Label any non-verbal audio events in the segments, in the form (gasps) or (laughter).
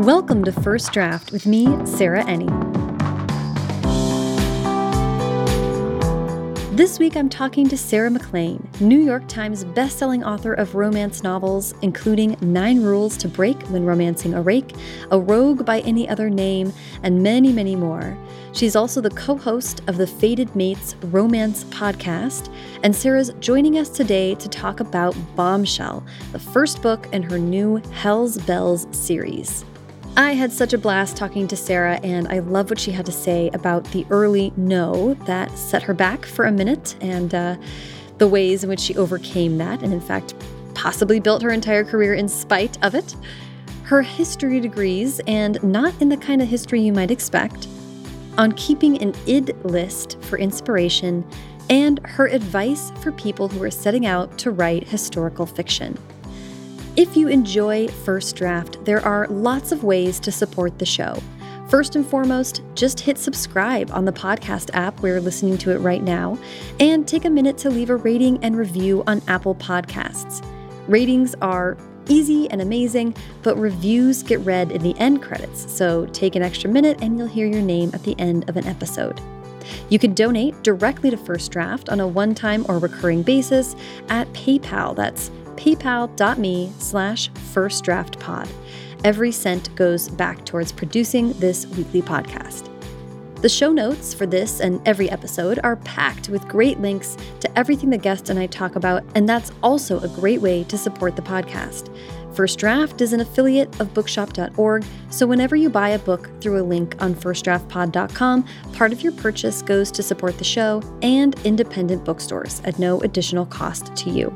Welcome to First Draft with me, Sarah Enni. This week I'm talking to Sarah MacLean, New York Times bestselling author of romance novels, including Nine Rules to Break When Romancing a Rake, A Rogue by Any Other Name, and many, many more. She's also the co host of the Fated Mates Romance podcast, and Sarah's joining us today to talk about Bombshell, the first book in her new Hell's Bells series. I had such a blast talking to Sarah, and I love what she had to say about the early no that set her back for a minute and uh, the ways in which she overcame that, and in fact, possibly built her entire career in spite of it. Her history degrees, and not in the kind of history you might expect, on keeping an id list for inspiration, and her advice for people who are setting out to write historical fiction. If you enjoy First Draft, there are lots of ways to support the show. First and foremost, just hit subscribe on the podcast app where you're listening to it right now, and take a minute to leave a rating and review on Apple Podcasts. Ratings are easy and amazing, but reviews get read in the end credits, so take an extra minute and you'll hear your name at the end of an episode. You can donate directly to First Draft on a one time or recurring basis at PayPal. That's paypal.me slash firstdraftpod. Every cent goes back towards producing this weekly podcast. The show notes for this and every episode are packed with great links to everything the guest and I talk about, and that's also a great way to support the podcast. First Draft is an affiliate of bookshop.org, so whenever you buy a book through a link on firstdraftpod.com, part of your purchase goes to support the show and independent bookstores at no additional cost to you.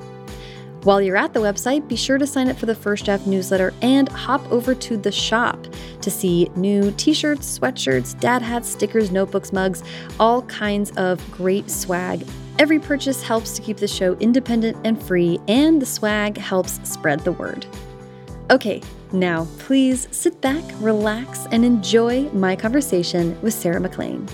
While you're at the website, be sure to sign up for the First Draft newsletter and hop over to the shop to see new t shirts, sweatshirts, dad hats, stickers, notebooks, mugs, all kinds of great swag. Every purchase helps to keep the show independent and free, and the swag helps spread the word. Okay, now please sit back, relax, and enjoy my conversation with Sarah MacLean.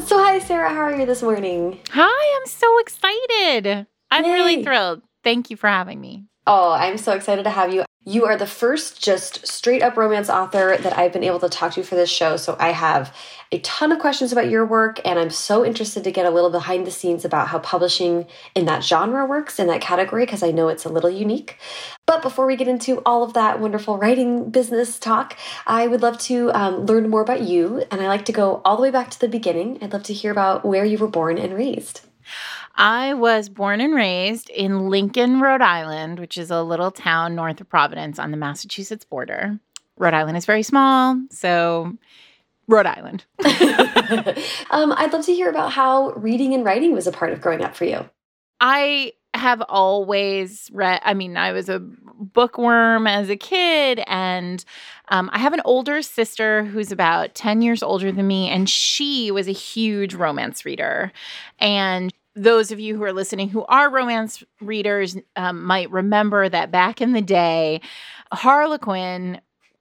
So, hi, Sarah, how are you this morning? Hi, I'm so excited. I'm Yay. really thrilled. Thank you for having me. Oh, I'm so excited to have you. You are the first just straight up romance author that I've been able to talk to for this show. So I have a ton of questions about your work, and I'm so interested to get a little behind the scenes about how publishing in that genre works in that category because I know it's a little unique. But before we get into all of that wonderful writing business talk, I would love to um, learn more about you. And I like to go all the way back to the beginning. I'd love to hear about where you were born and raised. I was born and raised in Lincoln, Rhode Island, which is a little town north of Providence on the Massachusetts border. Rhode Island is very small, so Rhode Island. (laughs) (laughs) um, I'd love to hear about how reading and writing was a part of growing up for you. I have always read, I mean, I was a bookworm as a kid, and um, I have an older sister who's about 10 years older than me, and she was a huge romance reader. And those of you who are listening who are romance readers um, might remember that back in the day, Harlequin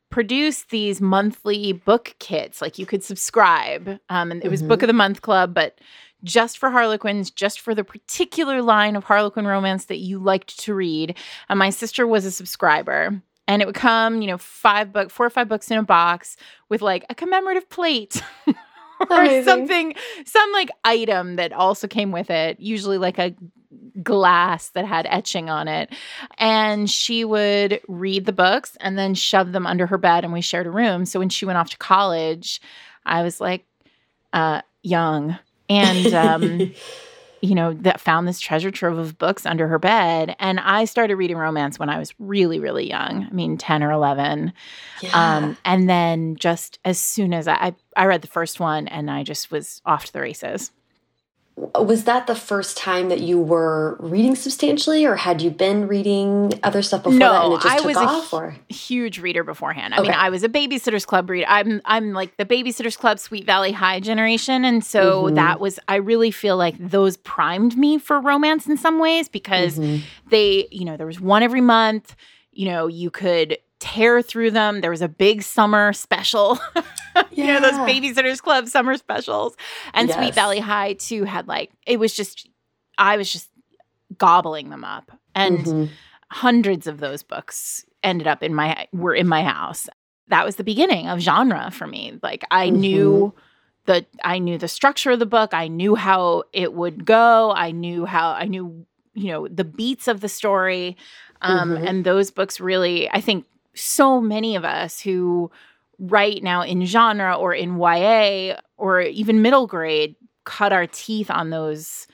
produced these monthly book kits. Like you could subscribe, um, and it was mm-hmm. Book of the Month Club, but just for Harlequins, just for the particular line of Harlequin romance that you liked to read. And my sister was a subscriber. And it would come, you know, five book, four or five books in a box with like a commemorative plate (laughs) (laughs) or something, some like item that also came with it, usually like a glass that had etching on it. And she would read the books and then shove them under her bed, and we shared a room. So when she went off to college, I was like uh, young. And um, (laughs) you know, that found this treasure trove of books under her bed. And I started reading romance when I was really, really young. I mean, 10 or 11. Yeah. Um, and then just as soon as I, I read the first one and I just was off to the races was that the first time that you were reading substantially or had you been reading other stuff before no, that and it just I took was off a or? huge reader beforehand. I okay. mean, I was a babysitters club reader. I'm I'm like the babysitters club Sweet Valley High generation and so mm -hmm. that was I really feel like those primed me for romance in some ways because mm -hmm. they, you know, there was one every month, you know, you could tear through them. There was a big summer special. (laughs) you know, those babysitters club summer specials. And yes. Sweet Valley High too had like it was just I was just gobbling them up. And mm-hmm. hundreds of those books ended up in my were in my house. That was the beginning of genre for me. Like I mm-hmm. knew the I knew the structure of the book. I knew how it would go. I knew how I knew you know the beats of the story. Um, mm-hmm. And those books really, I think, so many of us who write now in genre or in YA or even middle grade cut our teeth on those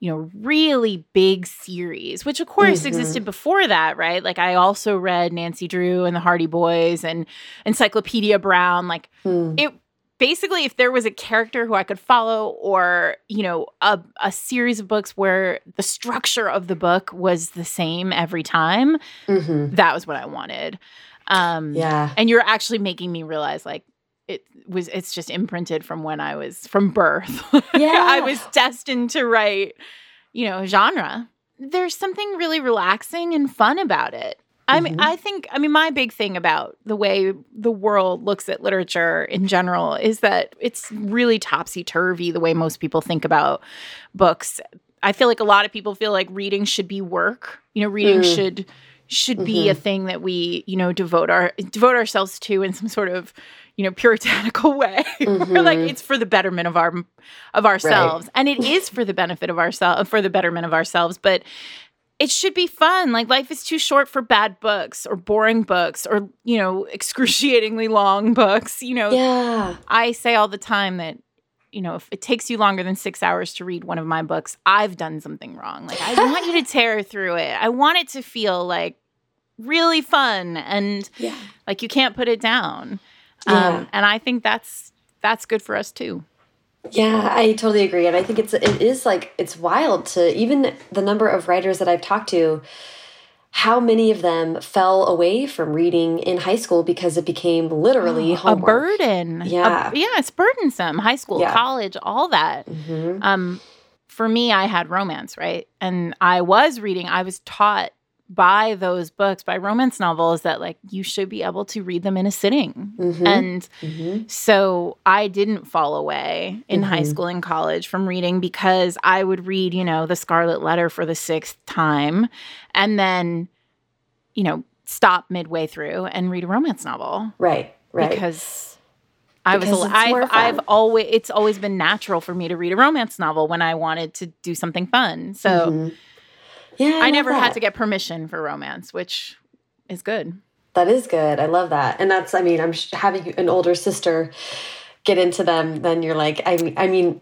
you know really big series which of course mm-hmm. existed before that right like i also read nancy drew and the hardy boys and encyclopedia brown like mm. it basically if there was a character who i could follow or you know a, a series of books where the structure of the book was the same every time mm-hmm. that was what i wanted. Um yeah. and you're actually making me realize like it was it's just imprinted from when i was from birth. (laughs) Yeah. I was destined to write you know genre. There's something really relaxing and fun about it I mean, mm-hmm. I think, I mean, my big thing about the way the world looks at literature in general is that it's really topsy turvy the way most people think about books. I feel like a lot of people feel like reading should be work. You know, reading mm. should should mm-hmm. be a mm-hmm. thing that we, you know, devote our devote ourselves to in some sort of, you know, puritanical (laughs) way. Mm-hmm. like it's for the betterment of our of ourselves. Right. And it is for the benefit of ourselves for the betterment of ourselves, but it should be fun. Like life is too short for bad books or boring books or, you know, (laughs) excruciatingly long books. You know, yeah. I say all the time that, you know, if it takes you longer than six hours to read one of my books, I've done something wrong. Like I want you to (laughs) tear through it. I want it to feel like really fun and yeah. like you can't put it down. Yeah. Um, and I think that's that's good for us too. Yeah, I totally agree, and I think it's it is like it's wild to even the number of writers that I've talked to. How many of them fell away from reading in high school because it became literally oh, (gasps) a burden? Yeah, a, yeah, it's burdensome. High school, yeah. college, all that. Mm -hmm. Um, for me, I had romance, right, and I was reading. I was taught by those books, by romance novels, that like you should be able to read them in a sitting. Mm-hmm. And mm-hmm. so I didn't fall away in mm-hmm. high school and college from reading because I would read, you know, The Scarlet Letter for the sixth time and then, you know, stop midway through and read a romance novel. Right, right. Because I was I've, I've always it's always been natural for me to read a romance novel when I wanted to do something fun. So mm-hmm. Yeah, I, I never that. had to get permission for romance, which is good. That is good. I love that. And that's, I mean, I'm having an older sister get into them. Then you're like, I mean, I mean,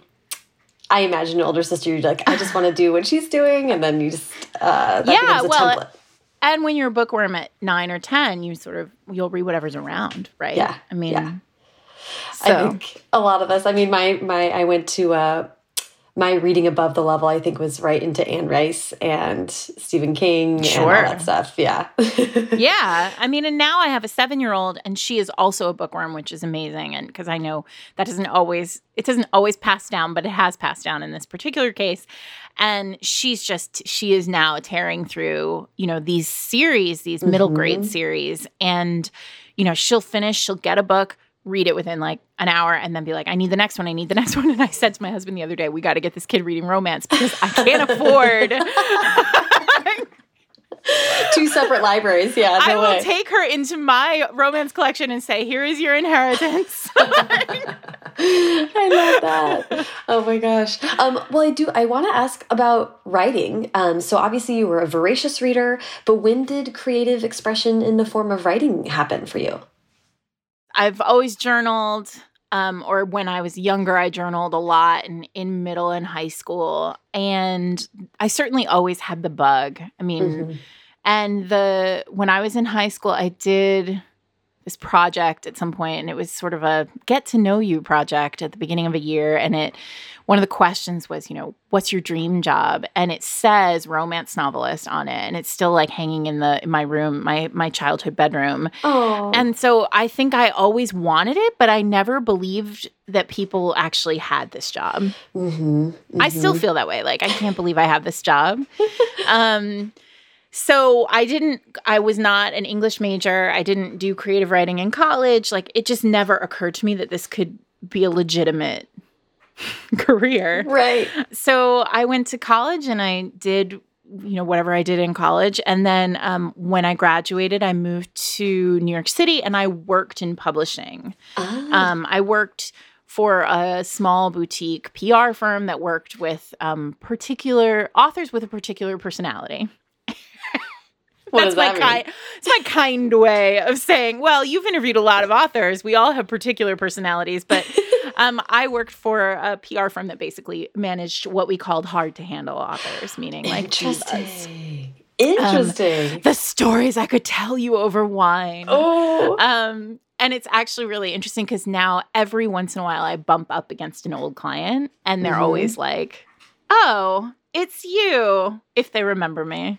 I imagine an older sister. You're like, I just want to do what she's doing, and then you just uh, yeah, well. Template. And when you're a bookworm at nine or ten, you sort of you'll read whatever's around, right? Yeah. I mean, yeah. So. I think a lot of us. I mean, my my I went to uh, my reading above the level, I think, was right into Anne Rice and Stephen King sure. and all that stuff. Yeah. (laughs) yeah. I mean, and now I have a seven year old and she is also a bookworm, which is amazing. And because I know that doesn't always, it doesn't always pass down, but it has passed down in this particular case. And she's just, she is now tearing through, you know, these series, these middle grade mm-hmm. series. And, you know, she'll finish, she'll get a book read it within like an hour and then be like, I need the next one. I need the next (laughs) one. And I said to my husband the other day, we got to get this kid reading romance because I can't (laughs) afford. (laughs) Two separate libraries. Yeah. No I will way. take her into my romance collection and say, here is your inheritance. I love that. Oh my gosh. Um, well, I do. I want to ask about writing. Um, so obviously, you were a voracious reader, but when did creative expression in the form of writing happen for you? I've always journaled. Um, or when I was younger, I journaled a lot in, in middle and high school. And I certainly always had the bug. I mean, mm-hmm. and the when I was in high school, I did this project at some point and it was sort of a get to know you project at the beginning of a year and it one of the questions was you know what's your dream job? And it says romance novelist on it and it's still like hanging in the in my room my my childhood bedroom. Aww. and so i think i always wanted it but i never believed that people actually had this job. Mm-hmm, mm-hmm. i still feel that way. Like i can't believe i have this job. (laughs) Um so I didn't, I was not an English major. I didn't do creative writing in college. Like it just never occurred to me that this could be a legitimate (laughs) career. Right. So I went to college and I did you know whatever I did in college, and then um, when I graduated, I moved to New York City and I worked in publishing. Ah. Um, I worked for a small boutique PR firm that worked with um, particular authors with a particular personality. That's my that kind. It's my kind way of saying, well, you've interviewed a lot of authors. We all have particular personalities, but (laughs) um, I worked for a PR firm that basically managed what we called hard to handle authors, meaning like. Interesting. Interesting. the stories I could tell you over wine. oh. Um, and it's actually really interesting because now every once in a while I bump up against an old client and they're Mhm. always like, oh, it's you, if they remember me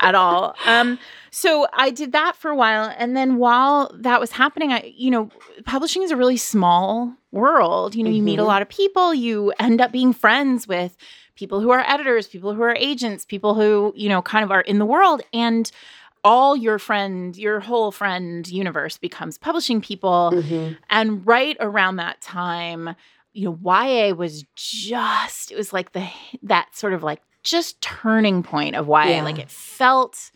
at all. Um, so I did that for a while. And then while that was happening, I, you know, publishing is a really small world. You know, you meet a Mhm. lot of people, you end up being friends with people who are editors, people who are agents, people who, you know, kind of are in the world. And all your friend, your whole friend universe becomes publishing people. Mhm. And right around that time, you know, YA was just, it was like the, that sort of like just turning point of YA. Yeah. Like it felt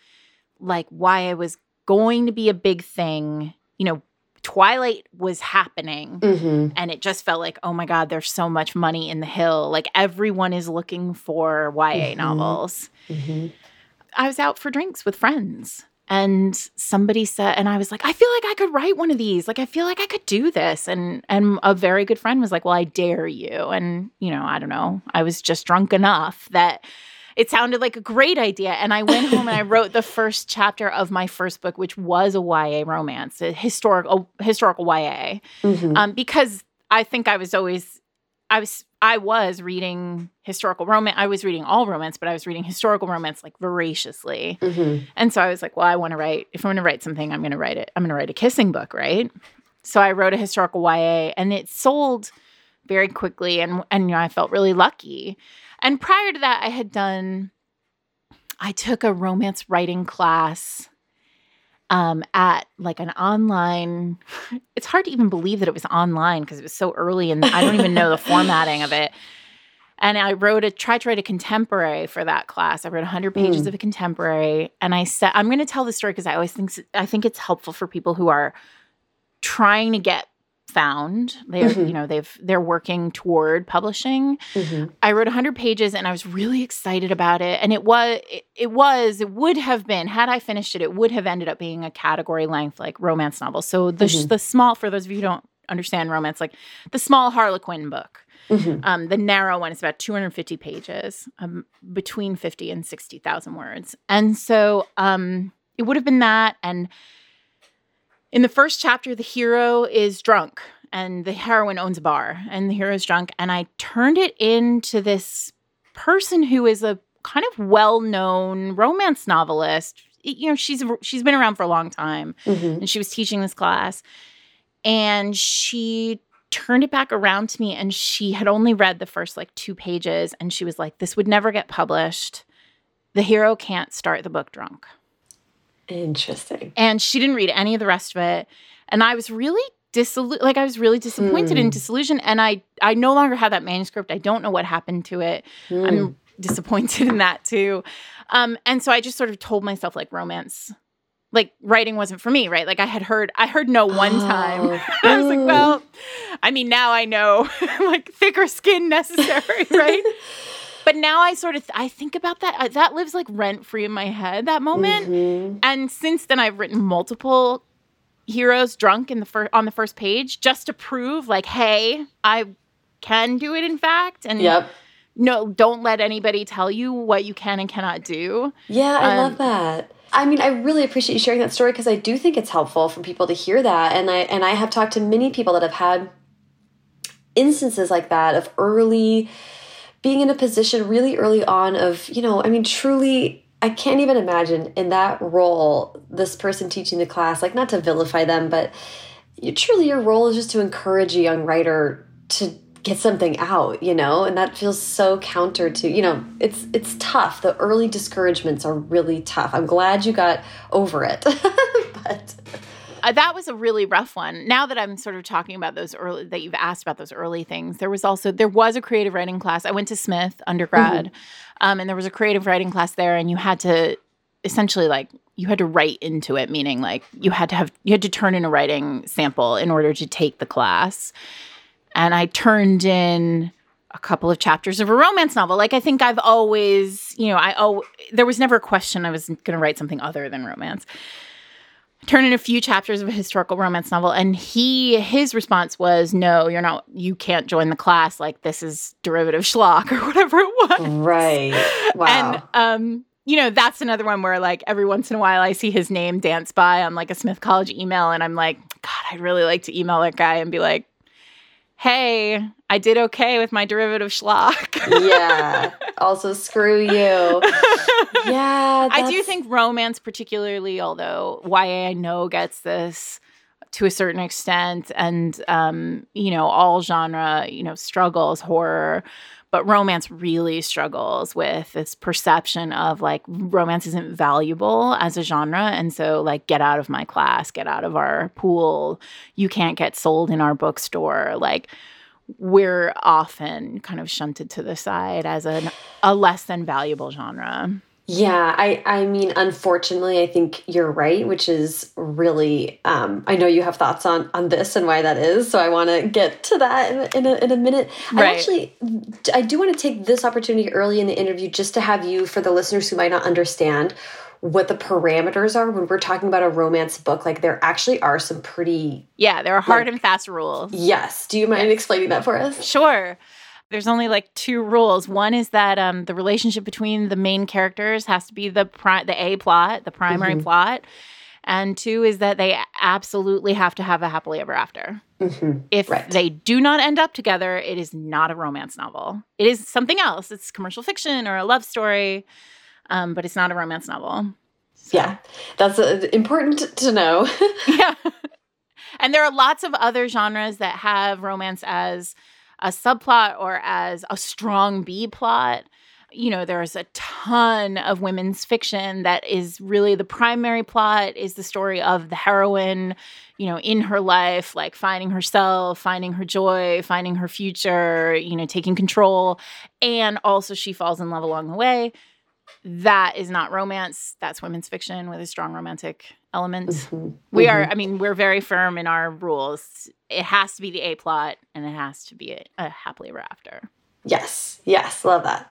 like YA was going to be a big thing. You know, Twilight was happening. Mhm. And it just felt like, oh my God, there's so much money in the hill. Like everyone is looking for YA Mhm. novels. Mhm. I was out for drinks with friends and somebody said and I was like I feel like I could write one of these. Like I feel like I could do this. And and a very good friend was like well I dare you. And you know I don't know. I was just drunk enough that it sounded like a great idea. And I went home and I wrote the first chapter of my first book which was a YA romance a historical historical YA Mhm. um, because I think I was always I was I was reading historical romance. I was reading all romance, but I was reading historical romance like voraciously. Mhm. And so I was like, well, I want to write. If I'm going to write something, I'm going to write it. I'm going to write a kissing book, right? So I wrote a historical YA, and it sold very quickly, and and you know I felt really lucky. And prior to that, I had done. I took a romance writing class um, at like an online. It's hard to even believe that it was online because it was so early, and I don't even know the formatting of it. And I wrote a tried to write a contemporary for that class. I wrote 100 pages Mm. of a contemporary, and I said I'm going to tell the story because I always think I think it's helpful for people who are trying to get found. They're Mhm. you know they've they're working toward publishing. Mhm. I wrote 100 pages and I was really excited about it. And it was, it, it was, it would have been, had I finished it, it would have ended up being a category length like romance novel. So the, Mhm. the small, for those of you who don't understand romance, like the small Harlequin book, Mhm. um, the narrow one is about 250 pages, um, between 50 and 60,000 words. And so um, it would have been that. And in the first chapter, the hero is drunk and the heroine owns a bar and the hero's drunk. And I turned it into this person who is a kind of well-known romance novelist. You know, she's she's been around for a long time Mhm. and she was teaching this class and she turned it back around to me and she had only read the first like two pages and she was like this would never get published the hero can't start the book drunk Interesting. and she didn't read any of the rest of it and i was really disillu- like i was really disappointed and Hmm. disillusioned and i i no longer have that manuscript i don't know what happened to it Mm. i'm disappointed in that too um and so i just sort of told myself like romance like writing wasn't for me right like i had heard i heard no one time Oh. (laughs) I was like, Mm. well, I mean, now I know (laughs) like thicker skin necessary, right? (laughs) but now I sort of I think about that. I, that lives like rent free in my head that moment. Mhm. And since then, I've written multiple heroes drunk in the first on the first page just to prove, like, hey, I can do it. In fact, and Yep. no, don't let anybody tell you what you can and cannot do. Yeah, I Um, love that. I mean, I really appreciate you sharing that story because I do think it's helpful for people to hear that. And I and I have talked to many people that have had instances like that of early being in a position really early on of, you know, I mean, truly I can't even imagine in that role this person teaching the class, like not to vilify them, but you, truly your role is just to encourage a young writer to get something out, you know, and that feels so counter to, you know, it's it's tough. The early discouragements are really tough. I'm glad you got over it. (laughs) but that was a really rough one. Now that I'm sort of talking about those early that you've asked about those early things, there was also there was a creative writing class. I went to Smith undergrad, mm-hmm. um, and there was a creative writing class there, and you had to essentially like you had to write into it, meaning like you had to have you had to turn in a writing sample in order to take the class. And I turned in a couple of chapters of a romance novel. Like I think I've always, you know, I oh there was never a question I was going to write something other than romance. Turn in a few chapters of a historical romance novel and he his response was no, you're not you can't join the class like this is derivative schlock (laughs) or whatever it was. Right. (laughs) Wow. And um you know, that's another one where like every once in a while I see his name dance by on like a Smith College email and I'm like, God, I'd really like to email that guy and be like, hey, I did okay with my derivative schlock. yeah. (laughs) Also, screw you. (laughs) Yeah. I do think romance, particularly, although YA I know gets this to a certain extent, and um, you know, all genre, you know, struggles horror. But romance really struggles with this perception of like romance isn't valuable as a genre. And so, like, get out of my class, get out of our pool. You can't get sold in our bookstore. Like, we're often kind of shunted to the side as an, a less than valuable genre. Yeah, I I mean unfortunately I think you're right, which is really um I know you have thoughts on on this and why that is, so I want to get to that in, in, a, in a minute. Right. I actually I do want to take this opportunity early in the interview just to have you for the listeners who might not understand what the parameters are when we're talking about a romance book like there actually are some pretty yeah there are hard like, and fast rules yes do you mind yes. explaining that for us sure there's only like two rules. One is that um, the relationship between the main characters has to be the pri- the A plot, the primary mm-hmm. plot, and two is that they absolutely have to have a happily ever after. Mm-hmm. If right. they do not end up together, it is not a romance novel. It is something else. It's commercial fiction or a love story, um, but it's not a romance novel. So. Yeah, that's uh, important to know. (laughs) yeah. (laughs) And there are lots of other genres that have romance as a subplot or as a strong B plot. You know, there's a ton of women's fiction that is really the primary plot is the story of the heroine, you know, in her life, like finding herself, finding her joy, finding her future, you know, taking control. And also she falls in love along the way that is not romance. That's women's fiction with a strong romantic element. Mm-hmm. We mm-hmm. are, I mean, we're very firm in our rules. It has to be the A plot and it has to be a, a happily ever after. Yes, yes, love that.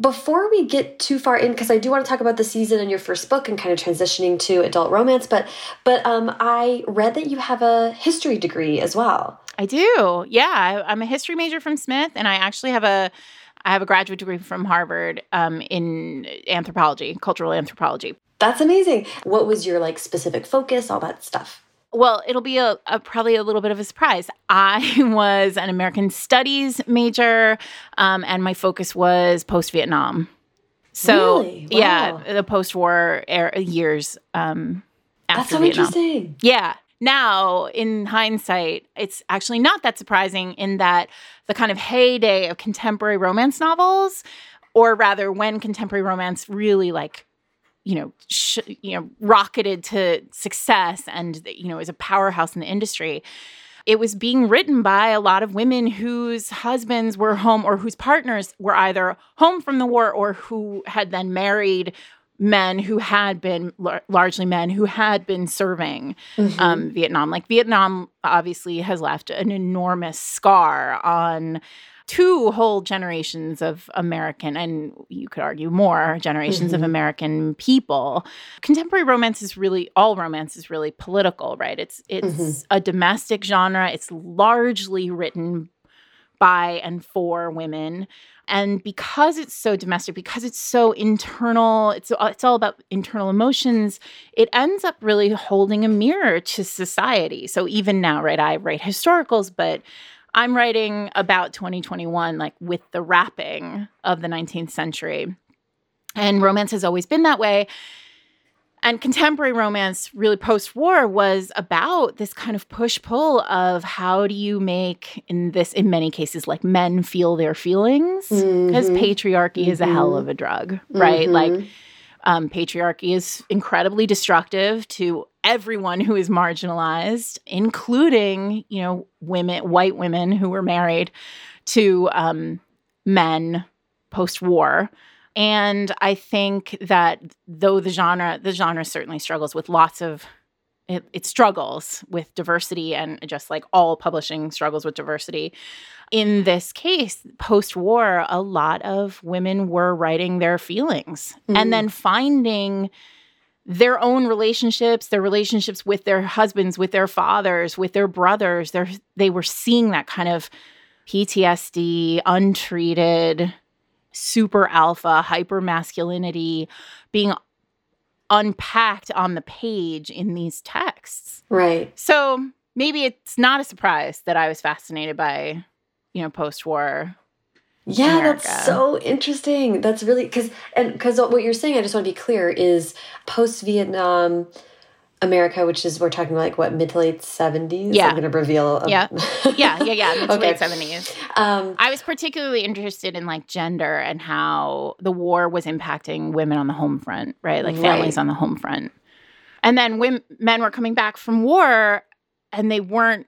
Before we get too far in, because I do want to talk about the season and your first book and kind of transitioning to adult romance, but but um, I read that you have a history degree as well. I do. Yeah, I, I'm a history major from Smith, and I actually have a I have a graduate degree from Harvard um, in anthropology, cultural anthropology. That's amazing. What was your like specific focus, all that stuff? Well, it'll be a, a, probably a little bit of a surprise. I (laughs) was an American Studies major, um, and my focus was post Vietnam. So really? wow. yeah, the post-war era, years um, after That's so Vietnam. interesting. Yeah, now, in hindsight, it's actually not that surprising in that the kind of heyday of contemporary romance novels, or rather, when contemporary romance really like you know, sh- you know, rocketed to success and you know is a powerhouse in the industry. It was being written by a lot of women whose husbands were home or whose partners were either home from the war or who had then married men who had been largely men who had been serving mm-hmm. um, Vietnam. Like Vietnam obviously has left an enormous scar on two whole generations of American, and you could argue more generations mm-hmm. of American people. Contemporary romance is really all romance is really political, right? It's it's mm-hmm. a domestic genre. It's largely written by and for women. And because it's so domestic, because it's so internal, it's uh, it's all about internal emotions, it ends up really holding a mirror to society. So even now, right, I write historicals, but I'm writing about 2021 like with the wrapping of the 19th century. And romance has always been that way. And contemporary romance, really post war, was about this kind of push pull of how do you make, in this, in many cases, like men feel their feelings? Because mm-hmm. patriarchy mm-hmm. is a hell of a drug, right? Mm-hmm. Like, um, patriarchy is incredibly destructive to everyone who is marginalized, including, you know, women, white women who were married to um, men post war. And I think that though the genre, the genre certainly struggles with lots of it, it, struggles with diversity and just like all publishing struggles with diversity. In this case, post war, a lot of women were writing their feelings mm. and then finding their own relationships, their relationships with their husbands, with their fathers, with their brothers. They were seeing that kind of PTSD, untreated, super alpha, hyper masculinity being unpacked on the page in these texts. Right. So maybe it's not a surprise that I was fascinated by, you know, post war. Yeah, America. that's so interesting. That's really because and because what you're saying, I just want to be clear, is post Vietnam America, which is we're talking like what mid to late seventies. Yeah, I'm going to reveal. A, yeah, (laughs) yeah, yeah, yeah. Mid to okay. late seventies. Um, I was particularly interested in like gender and how the war was impacting women on the home front, right? Like families right. on the home front, and then women, men were coming back from war, and they weren't.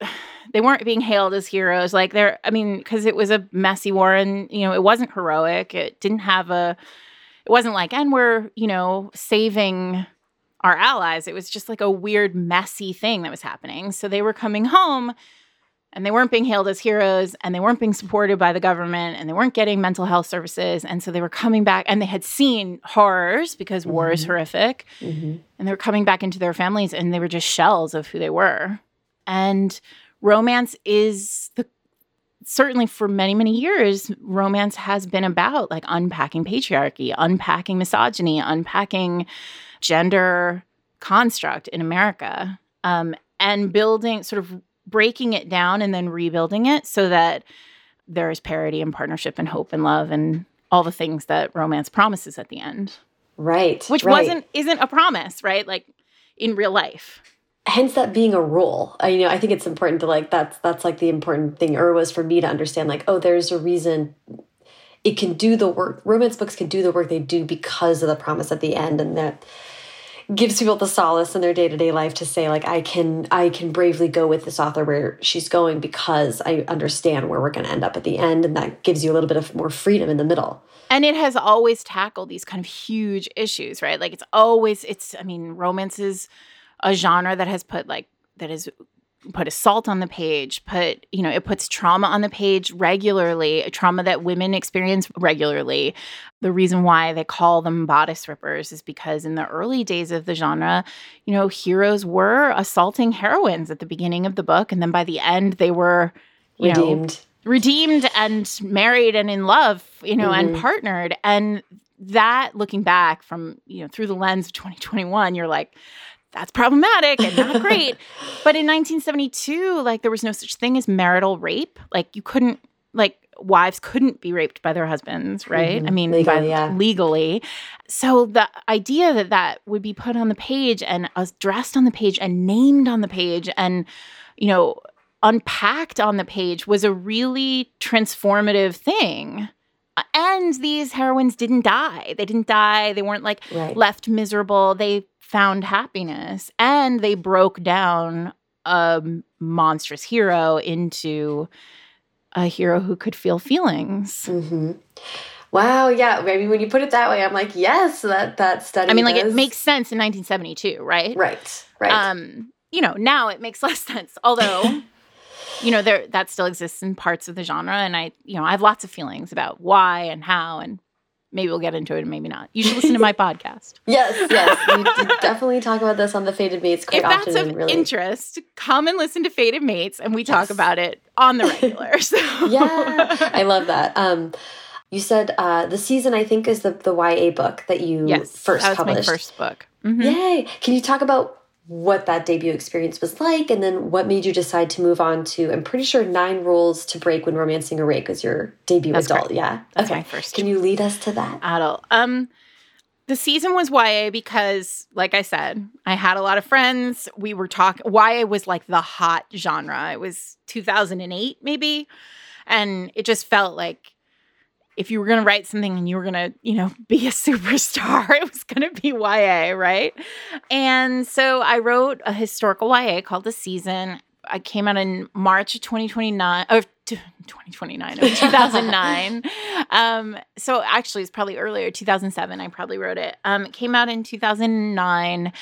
(sighs) They weren't being hailed as heroes. Like they're, I mean, because it was a messy war, and you know, it wasn't heroic. It didn't have a. It wasn't like, and we're, you know, saving our allies. It was just like a weird, messy thing that was happening. So they were coming home and they weren't being hailed as heroes and they weren't being supported by the government and they weren't getting mental health services. And so they were coming back and they had seen horrors because mm-hmm. war is mm-hmm. horrific. Mm-hmm. And they were coming back into their families and they were just shells of who they were. And romance is the certainly for many many years romance has been about like unpacking patriarchy unpacking misogyny unpacking gender construct in America um, and building, sort of breaking it down and then rebuilding it so that there is parity and partnership and hope and love and all the things that romance promises at the end. Right. Which right. wasn't isn't a promise, right? Like in real life. Hence that being a rule. I, you know, I think it's important to like that's that's like the important thing or was for me to understand like, oh, there's a reason it can do the work romance books can do the work they do because of the promise at the end and that gives people the solace in their day-to-day life to say like i can i can bravely go with this author where she's going because i understand where we're going to end up at the end and that gives you a little bit of more freedom in the middle. And it has always tackled these kind of huge issues right? Like it's always it's i mean romance is a genre that has put like that is put assault on the page put you know it puts trauma on the page regularly a trauma that women experience regularly. The reason why they call them bodice rippers is because in the early days of the genre you know heroes were assaulting heroines at the beginning of the book and then by the end they were redeemed know, redeemed. and married and in love you know mm-hmm. and partnered. And that looking back from you know through the lens of 2021 you're like that's problematic and not great. (laughs) but in 1972, like there was no such thing as marital rape. Like you couldn't like wives couldn't be raped by their husbands, right? Mm-hmm. I mean, legally, by, yeah. legally. So the idea that that would be put on the page and addressed on the page and named on the page and you know unpacked on the page was a really transformative thing. And these heroines didn't die. They didn't die. They weren't like right. left miserable. They found happiness and they broke down a monstrous hero into a hero who could feel feelings. Mm-hmm. Wow, yeah. I mean, when you put it that way, I'm like, yes, that that study. I mean, like does. it makes sense in 1972, right? Right, right. Um, you know, now it makes (laughs) less sense. Although, (laughs) you know, there that still exists in parts of the genre, and I, you know, I have lots of feelings about why and how and maybe we'll get into it and maybe not. You should listen to my (laughs) podcast. Yes, yes. We (laughs) definitely talk about this on the Fated Mates quite if often. That's of really... interest, come and listen to Fated Mates and we talk yes. about it on the regular. (laughs) So. yeah, I love that. Um, you said uh, the season, I think, is the, the YA book that you yes, first that was published. my first book. Mm -hmm. Yay. Can you talk about what that debut experience was like and then what made you decide to move on to i'm pretty sure nine rules to break when romancing a rake was your debut That's adult correct. yeah That's okay first can you lead us to that adult um the season was YA because, like I said, I had a lot of friends. We were talking, YA was like the hot genre. It was 2008, maybe. And it just felt like if you were going to write something and you were going to, you know, be a (laughs) superstar, it was going to be YA, right? And so I wrote a historical YA called The Season. I came out in March of 2029 or 2029 of 2009. (laughs) um, so actually, it's probably earlier, 2007. I probably wrote it. Um, it came out in 2009.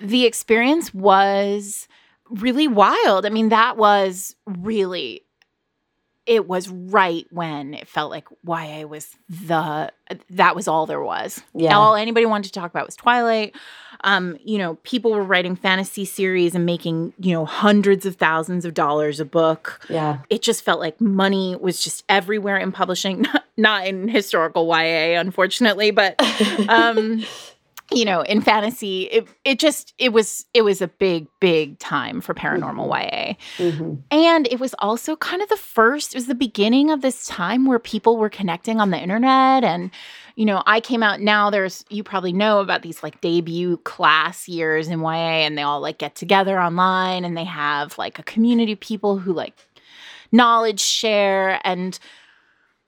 The experience was really wild. I mean, that was really it was right when it felt like YA was the that was all there was. Yeah. All anybody wanted to talk about was Twilight. Um, you know, people were writing fantasy series and making, you know, hundreds of thousands of dollars a book. Yeah. It just felt like money was just everywhere in publishing, (laughs) not, not in historical YA, unfortunately, but (laughs) um you know, in fantasy, it it just it was it was a big big time for paranormal YA. hmm And it was also kind of the first, it was the beginning of this time where people were connecting on the internet. And, you know, I came out now, there's, you probably know about these like debut class years in YA, and they all like get together online and they have like a community of people who like knowledge share. And,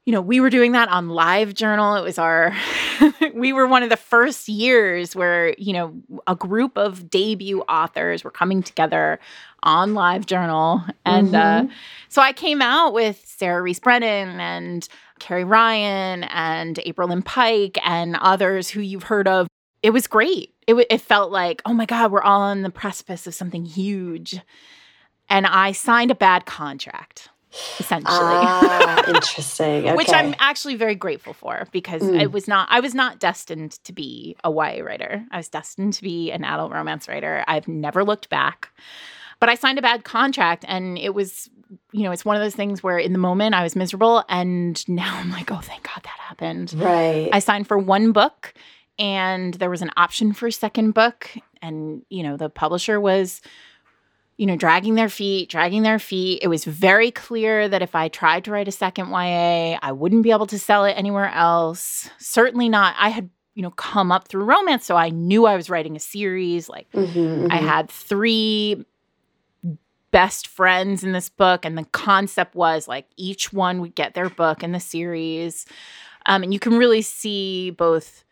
you know, we were doing that on Live Journal. It was our, (laughs) we were one of the first years where, you know, a group of debut authors were coming together on Live Journal. And uh, so I came out with Sarah Rees Brennan and Carrie Ryan and Aprilynne Pike and others who you've heard of. It was great. It, w- it felt like, oh my God, we're all on the precipice of something huge. And I signed a bad contract, essentially. Ah, (laughs) interesting. Okay. Which I'm actually very grateful for because Mm. it was not I was not destined to be a YA writer. I was destined to be an adult romance writer. I've never looked back. But I signed a bad contract and it was you know, it's one of those things where in the moment I was miserable and now I'm like, "Oh, thank God that happened." right. I signed for one book and there was an option for a second book and you know, the publisher was you know, dragging their feet, dragging their feet. It was very clear that if I tried to write a second YA, I wouldn't be able to sell it anywhere else. Certainly not. I had, you know, come up through romance, so I knew I was writing a series. Like Mhm, I mhm. had three best friends in this book, and the concept was like each one would get their book in the series. Um, and you can really see both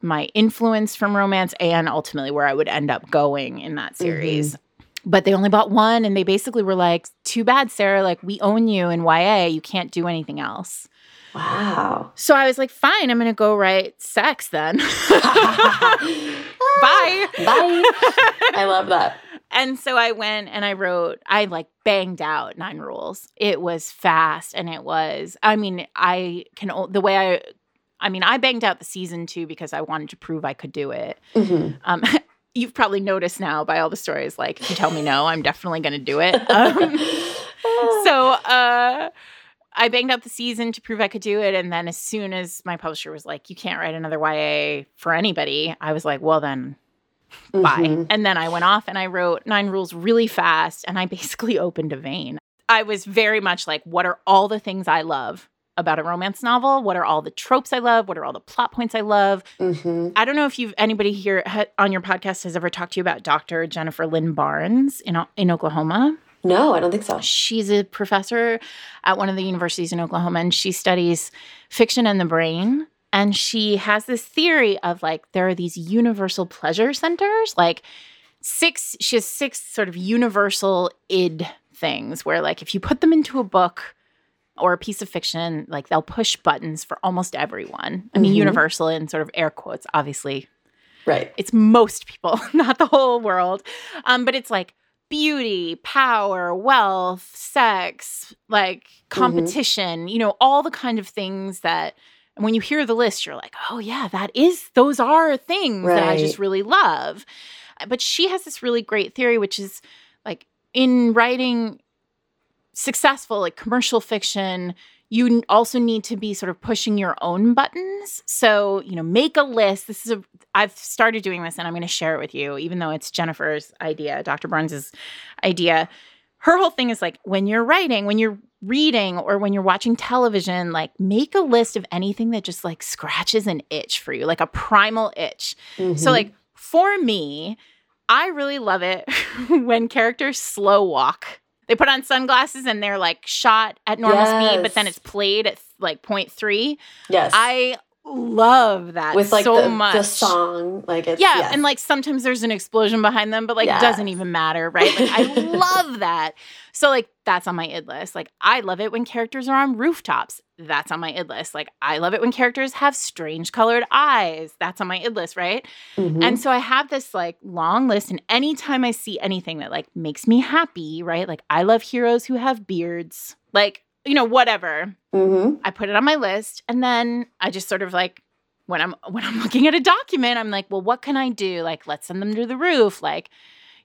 my influence from romance and ultimately where I would end up going in that series. But they only bought one, and they basically were like, "Too bad, Sarah. Like we own you in YA. You can't do anything else." Wow. So I was like, "Fine, I'm going to go write sex then." (laughs) Bye. Bye. (laughs) I love that. And so I went and I wrote, I like banged out nine rules. It was fast and it was, I mean, I can, the way I, I mean, I banged out the season two because I wanted to prove I could do it. Mhm. Um, (laughs) you've probably noticed now by all the stories, like, if you tell me no, (laughs) I'm definitely going to do it. (laughs) Um, (laughs) so uh, I banged out the season to prove I could do it. And then as soon as my publisher was like, you can't write another YA for anybody, I was like, well, then bye. Mhm. And then I went off and I wrote Nine Rules really fast and I basically opened a vein. I was very much like, what are all the things I love about a romance novel? What are all the tropes I love? What are all the plot points I love? Mhm. I don't know if you've anybody here ha- on your podcast has ever talked to you about Dr. Jennifer Lynn Barnes in in Oklahoma. No, I don't think so. She's a professor at one of the universities in Oklahoma and she studies fiction and the brain. And she has this theory of like, there are these universal pleasure centers, like six, she has six sort of universal id things where, like, if you put them into a book or a piece of fiction, like they'll push buttons for almost everyone. I mean, Mhm. universal in sort of air quotes, obviously Right. it's most people, (laughs) not the whole world. Um, but it's like beauty, power, wealth, sex, like competition, you know, all the kind of things that and when you hear the list, you're like, oh yeah, that is those are things that I just really love. But she has this really great theory, which is like in writing successful like commercial fiction you also need to be sort of pushing your own buttons so you know make a list this is a i've started doing this and i'm going to share it with you even though it's jennifer's idea dr Barnes's idea her whole thing is like when you're writing when you're reading or when you're watching television like make a list of anything that just like scratches an itch for you like a primal itch so, Mhm. like, for me, I really love it (laughs) when characters slow walk. They put on sunglasses and they're like shot at normal speed, but then it's played at like point three. Yes. I love that with like so the, much. the song like it's yeah, yes. and like sometimes there's an explosion behind them, but like Yes. doesn't even matter, right? Like I (laughs) love that. So like that's on my id list. Like I love it when characters are on rooftops. That's on my id list. Like I love it when characters have strange colored eyes. That's on my id list, right? Mhm. And so I have this like long list, and anytime I see anything that like makes me happy, right? Like I love heroes who have beards, like you know whatever. Mhm. I put it on my list, and then I just sort of like when I'm when I'm (laughs) looking at a document, I'm like, well, what can I do? Like, let's send them to the roof. Like,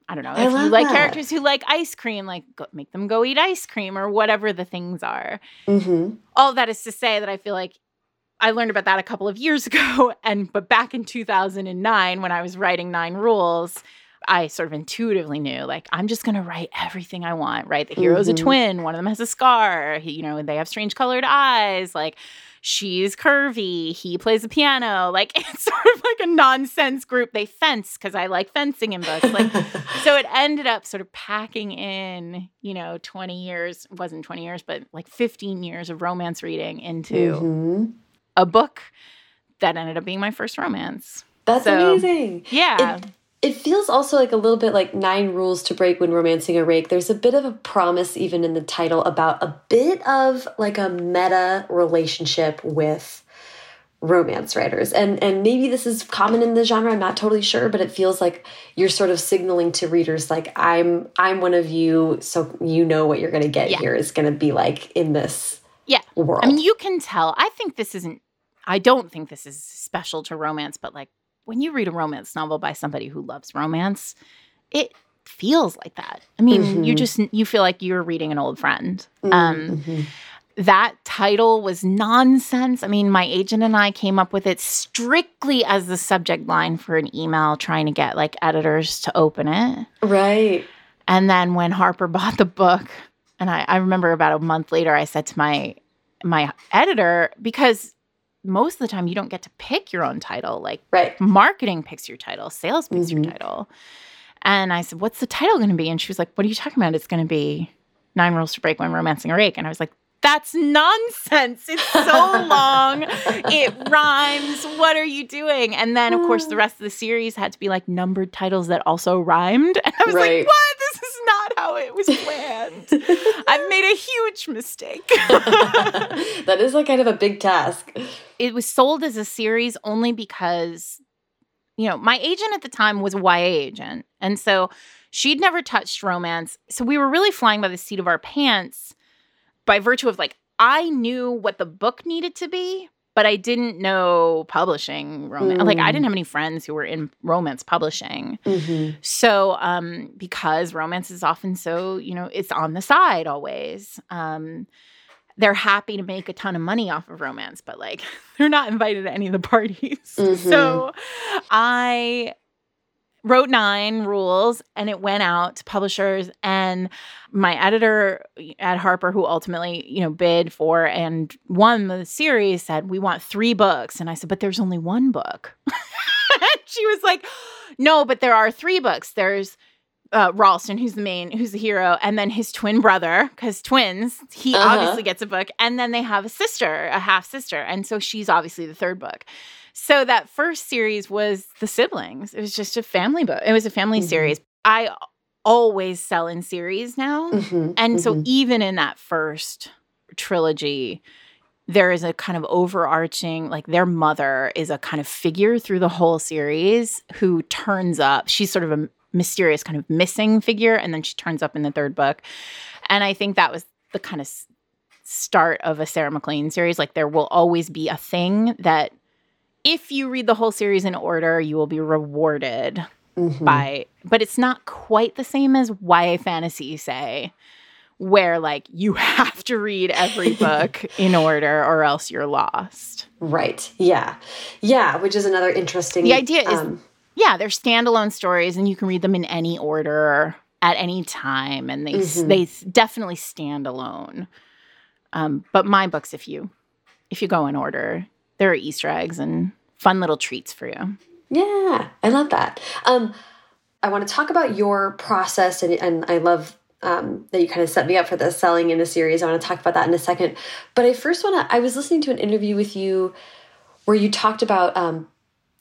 I don't know I if you like that. characters who like ice cream, like go, make them go eat ice cream or whatever the things are. Mhm. All that is to say that I feel like I learned about that a couple of years (laughs) ago, and but back in 2009 when I was writing Nine Rules. I sort of intuitively knew, like, I'm just gonna write everything I want, right? The hero's Mhm. a twin, one of them has a scar, he, you know, they have strange colored eyes, like, she's curvy, he plays the piano. Like, (laughs) it's sort of like a nonsense group. They fence because I like fencing in books. Like, (laughs) so it ended up sort of packing in, you know, 20 years, wasn't 20 years, but like 15 years of romance reading into Mhm. a book that ended up being my first romance. That's So- amazing. Yeah. It, it feels also like a little bit like nine rules to break when romancing a rake. There's a bit of a promise even in the title about a bit of like a meta relationship with romance writers. And and maybe this is common in the genre, I'm not totally sure, but it feels like you're sort of signaling to readers like I'm I'm one of you, so you know what you're gonna get Yeah. here is gonna be like in this Yeah. world. I mean, you can tell. I think this isn't, I don't think this is special to romance, but like when you read a romance novel by somebody who loves romance, it feels like that. I mean, you Mhm. just, you feel like you're reading an old friend. Mm, Um, mhm. that title was nonsense. I mean, my agent and I came up with it strictly as the subject line for an email trying to get like editors to open it. right. And then when Harper (laughs) bought the book, and I, I remember about a month later, I said to my my editor, because most of the time you don't get to pick your own title. Like Right. marketing picks your title, sales picks your Mhm. title. And I said, What's the title gonna be? And she was like, What are you talking about? It's gonna be Nine Rules to Break When Romancing a Rake. And I was like, That's nonsense. It's so (laughs) long. It rhymes. What are you doing? And then, of course, the rest of the series had to be like numbered titles that also rhymed. (laughs) And I was Right. like, what? This is not how it was planned. (laughs) I've made a huge mistake. (laughs) that is like kind of a big task. it was sold as a series only because, you know, my agent at the time was a YA agent. And so she'd never touched romance. So we were really flying by the seat of our pants by virtue of like, I knew what the book needed to be, but I didn't know publishing romance. Like, I Mm. didn't have any friends who were in romance publishing. Mhm. So, um, because romance is often so, you know, it's on the side always. Um, they're happy to make a ton of money off of romance, but like (laughs) they're not invited to any of the parties. (laughs) Mhm. So I wrote nine rules and it went out to publishers and my editor at Harper who ultimately, you know, bid for and won the series said we want 3 books and I said but there's only one book. (laughs) she was like no, but there are 3 books. There's uh, Ralston, who's the main, who's the hero, and then his twin brother, because twins, he Uh-huh. obviously gets a book, and then they have a sister, a half sister, and so she's obviously the third book. So that first series was the siblings. It was just a family book. It was a family Mhm. series. I always sell in series now, Mhm. and so Mhm. even in that first trilogy, there is a kind of overarching, like their mother is a kind of figure through the whole series who turns up. She's sort of a mysterious kind of missing figure, and then she turns up in the third book. And I think that was the kind of start of a Sarah MacLean series. Like there will always be a thing that if you read the whole series in order, you will be rewarded Mhm. by but it's not quite the same as YA fantasy say where like you (laughs) have to read every (laughs) book in order or else you're lost. Right. Yeah. Yeah. Which is another interesting. The idea is- um, Yeah, they're standalone stories and you can read them in any order at any time and they s Mhm. they definitely stand alone. Um, but my books if you if you go in order, there are easter eggs and fun little treats for you. yeah. I love that. Um, I want to talk about your process, and, and I love um, that you kind of set me up for the selling in the series. I want to talk about that in a second. But I first want to, I was listening to an interview with you where you talked about um,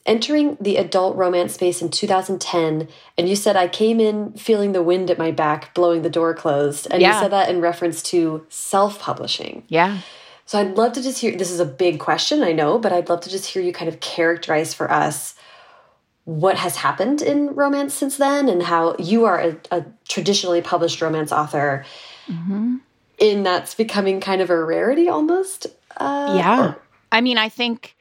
entering the adult romance space in 2010 and you said i came in feeling the wind at my back blowing the door closed and yeah. you said that in reference to self-publishing yeah so i'd love to just hear this is a big question i know but i'd love to just hear you kind of characterize for us what has happened in romance since then and how you are a, a traditionally published romance author. Mm -hmm. in that's becoming kind of a rarity almost uh, yeah. or, i mean i think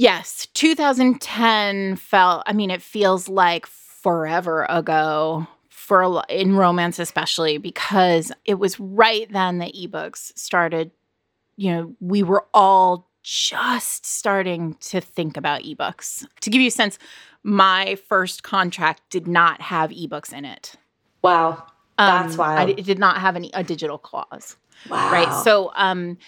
Yes, 2010 felt, I mean, it feels like forever ago for in romance especially because it was right then that ebooks started, you know, we were all just starting to think about ebooks. To give you a sense, my first contract did not have ebooks in it. Wow. That's um, wild. it did not have any a digital clause. Wow. Right. So um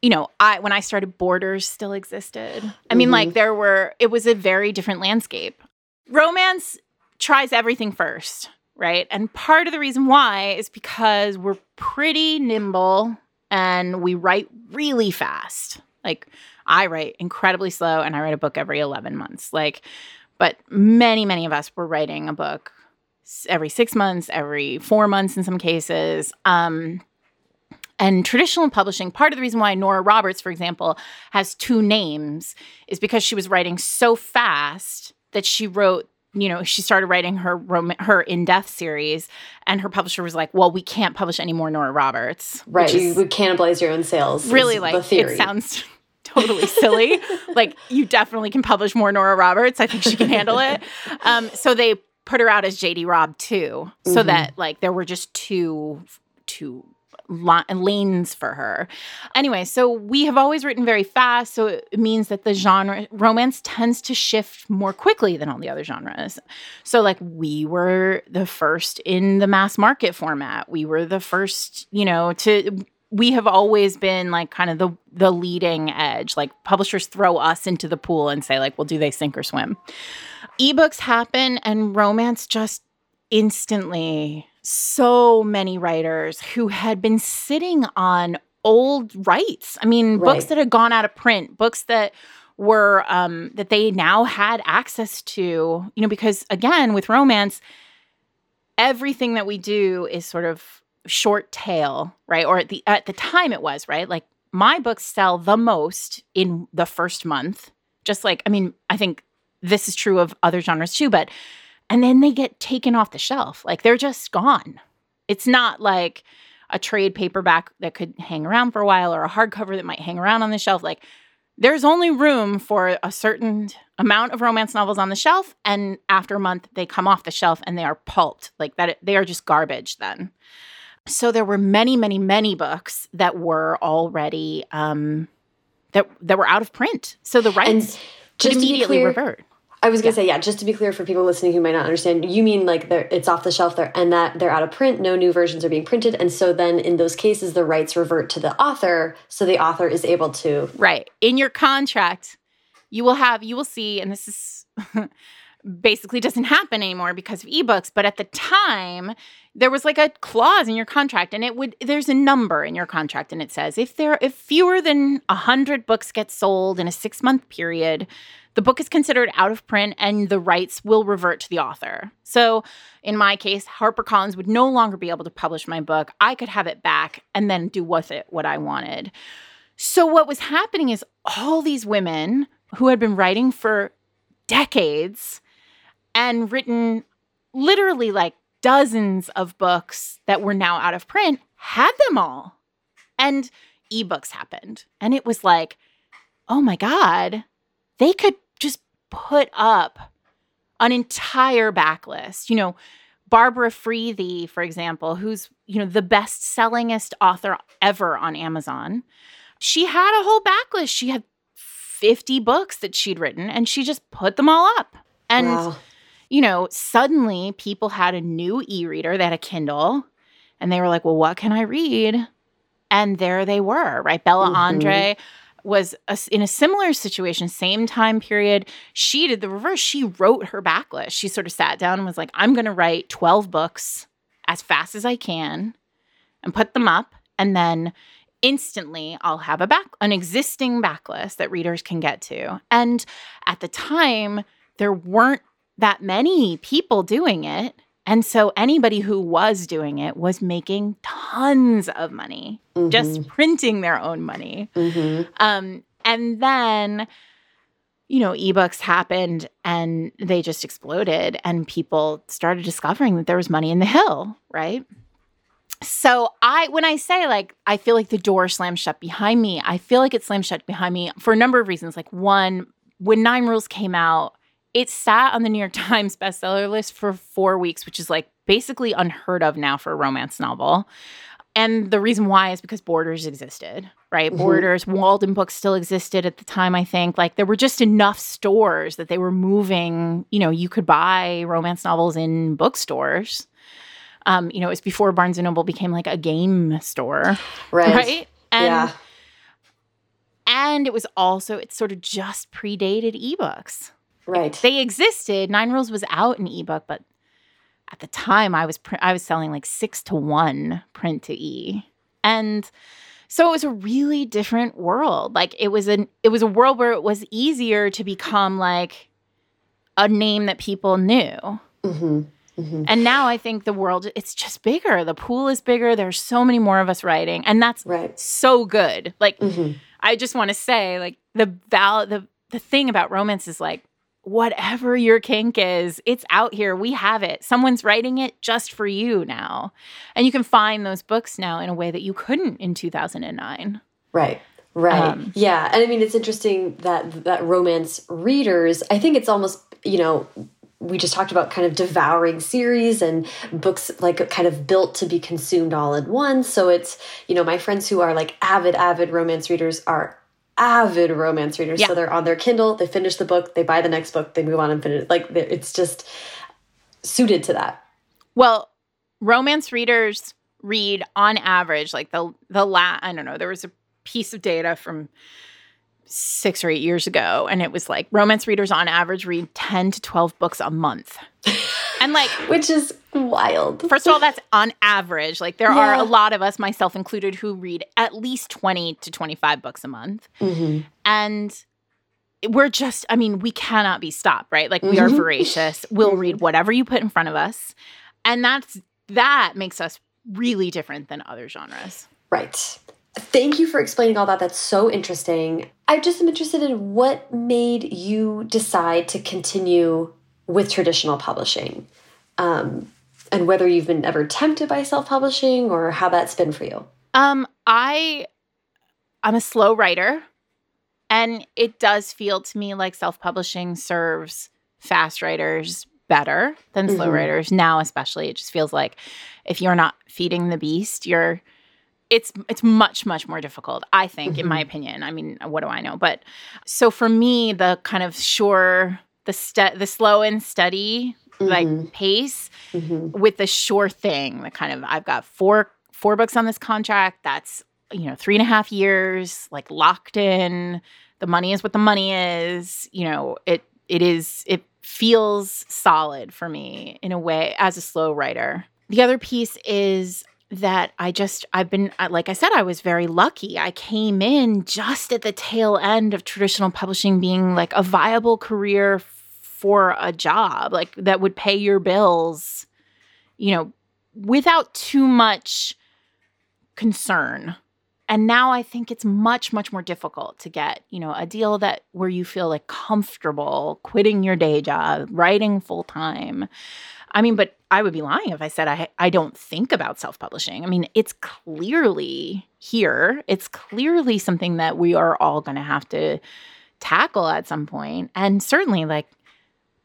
you know, I when I started Borders still existed. I mean, mm-hmm. like there were it was a very different landscape. Romance tries everything first, right? And part of the reason why is because we're pretty nimble and we write really fast. Like I write incredibly slow and I write a book every 11 months. Like but many many of us were writing a book every 6 months, every 4 months in some cases. Um and traditional publishing, part of the reason why Nora Roberts, for example, has two names is because she was writing so fast that she wrote you know, she started writing her rom- her in death series, and her publisher was like, "Well, we can't publish any more Nora Roberts." Right, you would cannibalize your own sales. Really, like it sounds totally silly. (laughs) like you definitely can publish more Nora Roberts. I think she can handle it. Um, so they put her out as JD Robb too, so mm-hmm. that like there were just two two lanes for her. Anyway, so we have always written very fast, so it means that the genre romance tends to shift more quickly than all the other genres. So like we were the first in the mass market format. We were the first, you know, to we have always been like kind of the the leading edge. Like publishers throw us into the pool and say like, "Well, do they sink or swim?" Ebooks happen and romance just instantly so many writers who had been sitting on old rights. I mean, right. books that had gone out of print, books that were um, that they now had access to. You know, because again, with romance, everything that we do is sort of short tail, right? Or at the at the time it was right. Like my books sell the most in the first month. Just like I mean, I think this is true of other genres too, but and then they get taken off the shelf. Like they're just gone. It's not like a trade paperback that could hang around for a while or a hardcover that might hang around on the shelf. Like there's only room for a certain amount of romance novels on the shelf and after a month they come off the shelf and they are pulped like that they are just garbage then so there were many many many books that were already um that that were out of print so the rights just immediately clear, revert I was gonna yeah. say, yeah, just to be clear for people listening who might not understand, you mean like it's off the shelf there and that they're out of print, no new versions are being printed. And so then in those cases, the rights revert to the author. So the author is able to. Right. In your contract, you will have, you will see, and this is (laughs) basically doesn't happen anymore because of ebooks. But at the time, there was like a clause in your contract and it would there's a number in your contract and it says if there if fewer than 100 books get sold in a 6 month period the book is considered out of print and the rights will revert to the author. So, in my case, HarperCollins would no longer be able to publish my book. I could have it back and then do with it what I wanted. So, what was happening is all these women who had been writing for decades and written literally like dozens of books that were now out of print had them all. And ebooks happened. And it was like, oh my God, they could put up an entire backlist. You know, Barbara Freethy, for example, who's, you know, the best sellingest author ever on Amazon. She had a whole backlist. She had 50 books that she'd written and she just put them all up. And, wow. you know, suddenly people had a new e reader, they had a Kindle, and they were like, well, what can I read? And there they were, right? Bella mm-hmm. Andre was a, in a similar situation, same time period. She did the reverse. She wrote her backlist. She sort of sat down and was like, I'm going to write 12 books as fast as I can and put them up and then instantly I'll have a back an existing backlist that readers can get to. And at the time there weren't that many people doing it. And so anybody who was doing it was making tons of money, mm-hmm. just printing their own money. Mm-hmm. Um, and then, you know, ebooks happened and they just exploded, and people started discovering that there was money in the hill, right? So I when I say like I feel like the door slammed shut behind me, I feel like it slammed shut behind me for a number of reasons. Like one, when Nine Rules came out, it sat on the New York (laughs) Times bestseller list for 4 weeks, which is like basically unheard of now for a romance novel. And the reason why is because Borders existed, right? Mm-hmm. Borders, Waldenbooks still existed at the time, I think. Like there were just enough stores that they were moving, you know, you could buy romance novels in bookstores. Um, you know, it was before Barnes and Noble became like a game store. (sighs) Right. Right. And yeah. and it was also it sort of just predated ebooks. Right. They existed. Nine Rules was out in ebook, but at the time I was pr- I was selling like 6 to 1 print to e. And so it was a really different world. Like it was an it was a world where it was easier to become like a name that people knew. Mm-hmm. Mm-hmm. And now I think the world it's just bigger. The pool is bigger. There's so many more of us writing, and that's right. so good. Like mm-hmm. I just want to say, like the val the the thing about romance is like whatever your kink is, it's out here. We have it. Someone's writing it just for you now. And you can find those books now in a way that you couldn't in 2009. Right. Right. Um, yeah. And I mean it's interesting that that romance readers, I think it's almost, you know, we just talked about kind of devouring series and books like kind of built to be consumed all at once. So it's, you know, my friends who are like avid, avid romance readers are avid romance readers. Yeah. So they're on their Kindle, they finish the book, they buy the next book, they move on and finish. Like it's just suited to that. Well, romance readers read on average like the the la I don't know, there was a piece of data from six or eight years ago, and it was like romance readers on average read 10 to 12 books a month. (laughs) And like, which is wild. First of all, that's on average. Like, there yeah. are a lot of us, myself included, who read at least 20 to 25 books a month. Mm-hmm. And we're just, I mean, we cannot be stopped, right? Like, we mm-hmm. are voracious. We'll mm-hmm. read whatever you put in front of us. And that's, that makes us really different than other genres. Right. Thank you for explaining all that. That's so interesting. I just am interested in what made you decide to continue with traditional publishing um, and whether you've been ever tempted by self-publishing or how that's been for you. Um, I, I'm a slow writer and it does feel to me like self-publishing serves fast writers better than slow mm -hmm. writers now especially it just feels like if you're not feeding the beast you're it's it's much much more difficult i think mm-hmm. in my mm-hmm. opinion i mean what do i know but so for me the kind of sure the st- the slow and steady mm-hmm. like pace mm-hmm. with the sure thing the kind of i've got four four books on this contract that's you know three and a half years like locked in the money is what the money is you know it it is it feels solid for me in a way as a slow writer the other piece is that I just, I've been, like I said, I was very lucky. I came in just at the tail end of traditional publishing being like a viable career for a job, like that would pay your bills, you know, without too much concern. And now I think it's much, much more difficult to get, you know, a deal that where you feel like comfortable quitting your day job, writing full time. I mean, but I would be lying if I said I I don't think about self-publishing. I mean, it's clearly here. It's clearly something that we are all going to have to tackle at some. And certainly like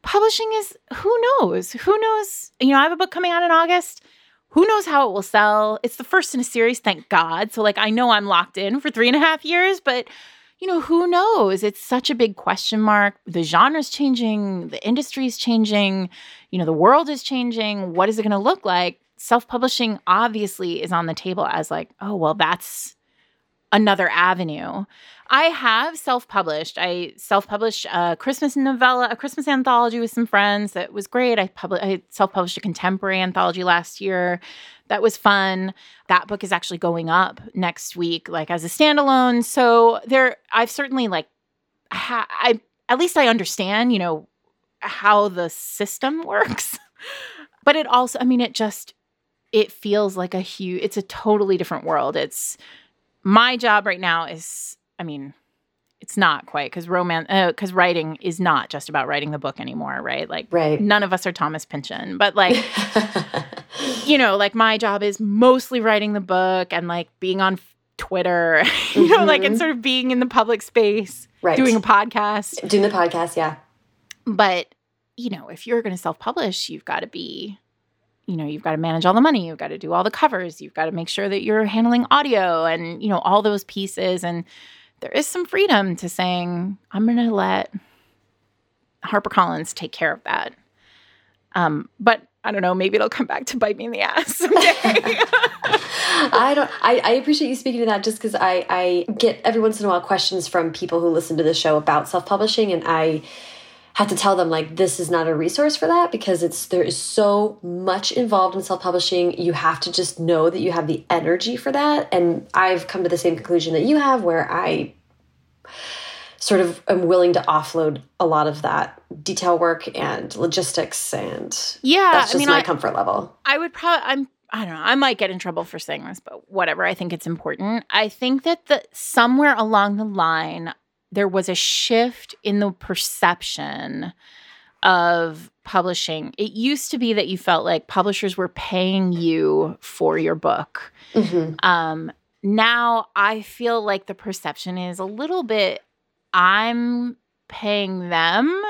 publishing is who knows? Who knows? You know, I have a book coming out in August. Who knows how it will sell? It's the first in a series, thank God. So like I know I'm locked in for three and a half years, but you know, who knows? It's such a big question mark. The genre's changing, the industry's changing, you know, the world is changing. What is it going to look like? Self publishing obviously is on the table as like, oh, well, that's another avenue. I have self-published. I self-published a Christmas novella, a Christmas anthology with some friends. That was great. I published. I self-published a contemporary anthology last year. That was fun. That book is actually going up next week, like as a standalone. So there, I've certainly like, ha- I at least I understand, you know, how the system (laughs) works. but it also, I mean, it just it feels like a huge. It's a totally different world. It's my job right now is I mean, it's not quite because romance because uh, writing is not just about writing the book anymore right like right. none of us are thomas pynchon but like (laughs) you know like my job is mostly writing the book and like being on twitter (laughs) you know mm-hmm. like and sort of being in the public space right. doing a podcast doing the podcast yeah but you know if you're going to self-publish you've got to be you know you've got to manage all the money you've got to do all the covers you've got to make sure that you're handling audio and you know all those pieces and there is some freedom to saying, I'm going to let HarperCollins take care of that. Um, but I don't know, maybe it'll come back to bite me in the ass (laughs) someday. I don't I, I appreciate you speaking to that just because I, I get every once in a while questions from people who listen to the show about self-publishing and I have to tell them like this is not a resource for that because it's there is so much involved in self-publishing you have to just know that you have the energy for that and i've come to the same conclusion that you have where i sort of am willing to offload a lot of that detail work and logistics and yeah that's just I mean, my I, comfort level i would probably i'm I don't know. I might get in trouble for saying this, but whatever. I think it's important. I think that the somewhere along the line, there was a shift in the perception of publishing. It used to be that you felt like publishers were paying you for your book. Mm-hmm. Um, now I feel like the perception is a little bit I'm paying them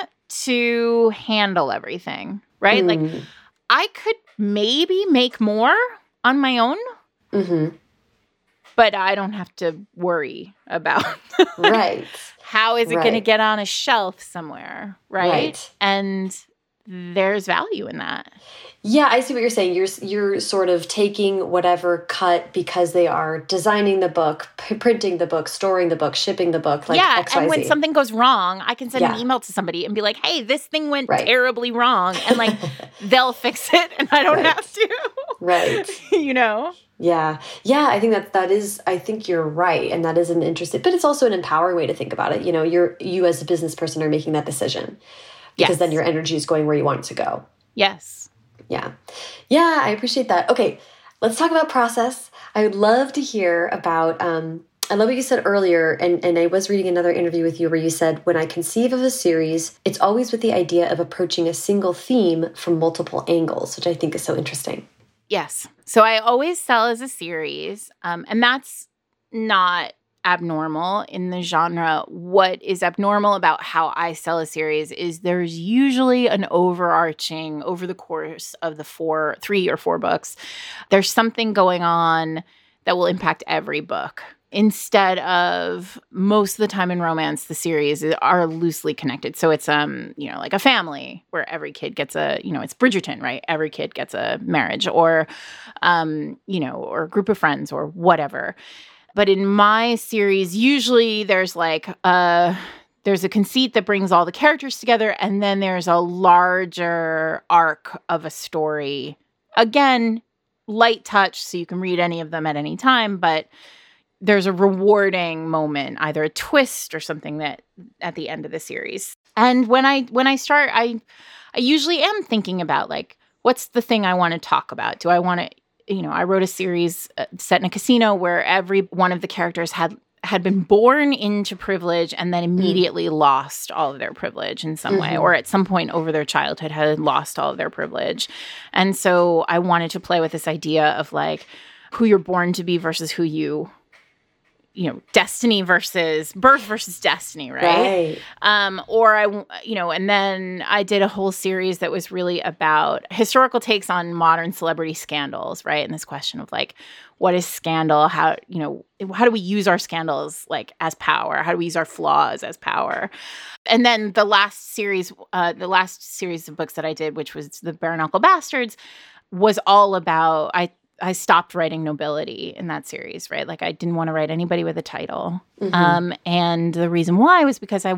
to handle everything, right? Mm. Like I could maybe make more on my own. Mm-hmm but I don't have to worry about (laughs) right. How is it right. going to get on a shelf somewhere, right? right? And there's value in that. Yeah, I see what you're saying. You're you're sort of taking whatever cut because they are designing the book, printing the book, storing the book, shipping the book. Like yeah, XYZ. and when something goes wrong, I can send yeah. an email to somebody and be like, "Hey, this thing went right. terribly wrong," and like (laughs) they'll fix it, and I don't right. have to. Right. (laughs) you know. Yeah. Yeah, I think that that is I think you're right and that is an interesting but it's also an empowering way to think about it. You know, you're you as a business person are making that decision. Because yes. then your energy is going where you want it to go. Yes. Yeah. Yeah, I appreciate that. Okay, let's talk about process. I would love to hear about um I love what you said earlier, and, and I was reading another interview with you where you said, When I conceive of a series, it's always with the idea of approaching a single theme from multiple angles, which I think is so interesting. Yes. So I always sell as a series, um, and that's not abnormal in the genre. What is abnormal about how I sell a series is there's usually an overarching over the course of the four, three or four books. There's something going on that will impact every book instead of most of the time in romance the series are loosely connected. So it's um you know like a family where every kid gets a you know it's bridgerton right? Every kid gets a marriage or um you know or a group of friends or whatever. But in my series usually there's like a there's a conceit that brings all the characters together and then there's a larger arc of a story. Again light touch so you can read any of them at any time but there's a rewarding moment, either a twist or something that at the end of the series. And when I when I start, I I usually am thinking about like what's the thing I want to talk about? Do I want to you know, I wrote a series uh, set in a casino where every one of the characters had had been born into privilege and then hmm. immediately mm. lost all of their privilege in some mm-hmm. way or at some point over their childhood had lost all of their privilege. And so I wanted to play with this idea of like who you're born to be versus who you you know destiny versus birth versus destiny right? right. Um or i you know and then i did a whole series that was really about historical takes on modern celebrity scandals right? And this question of like what is scandal? How you know how do we use our scandals like as power? How do we use our flaws as power? And then the last series uh the last series of books that i did which was the bare knuckle bastards was all about i I stopped writing nobility in that series, right? Like I didn't want to write anybody with a title. Mm-hmm. Um, and the reason why was because I,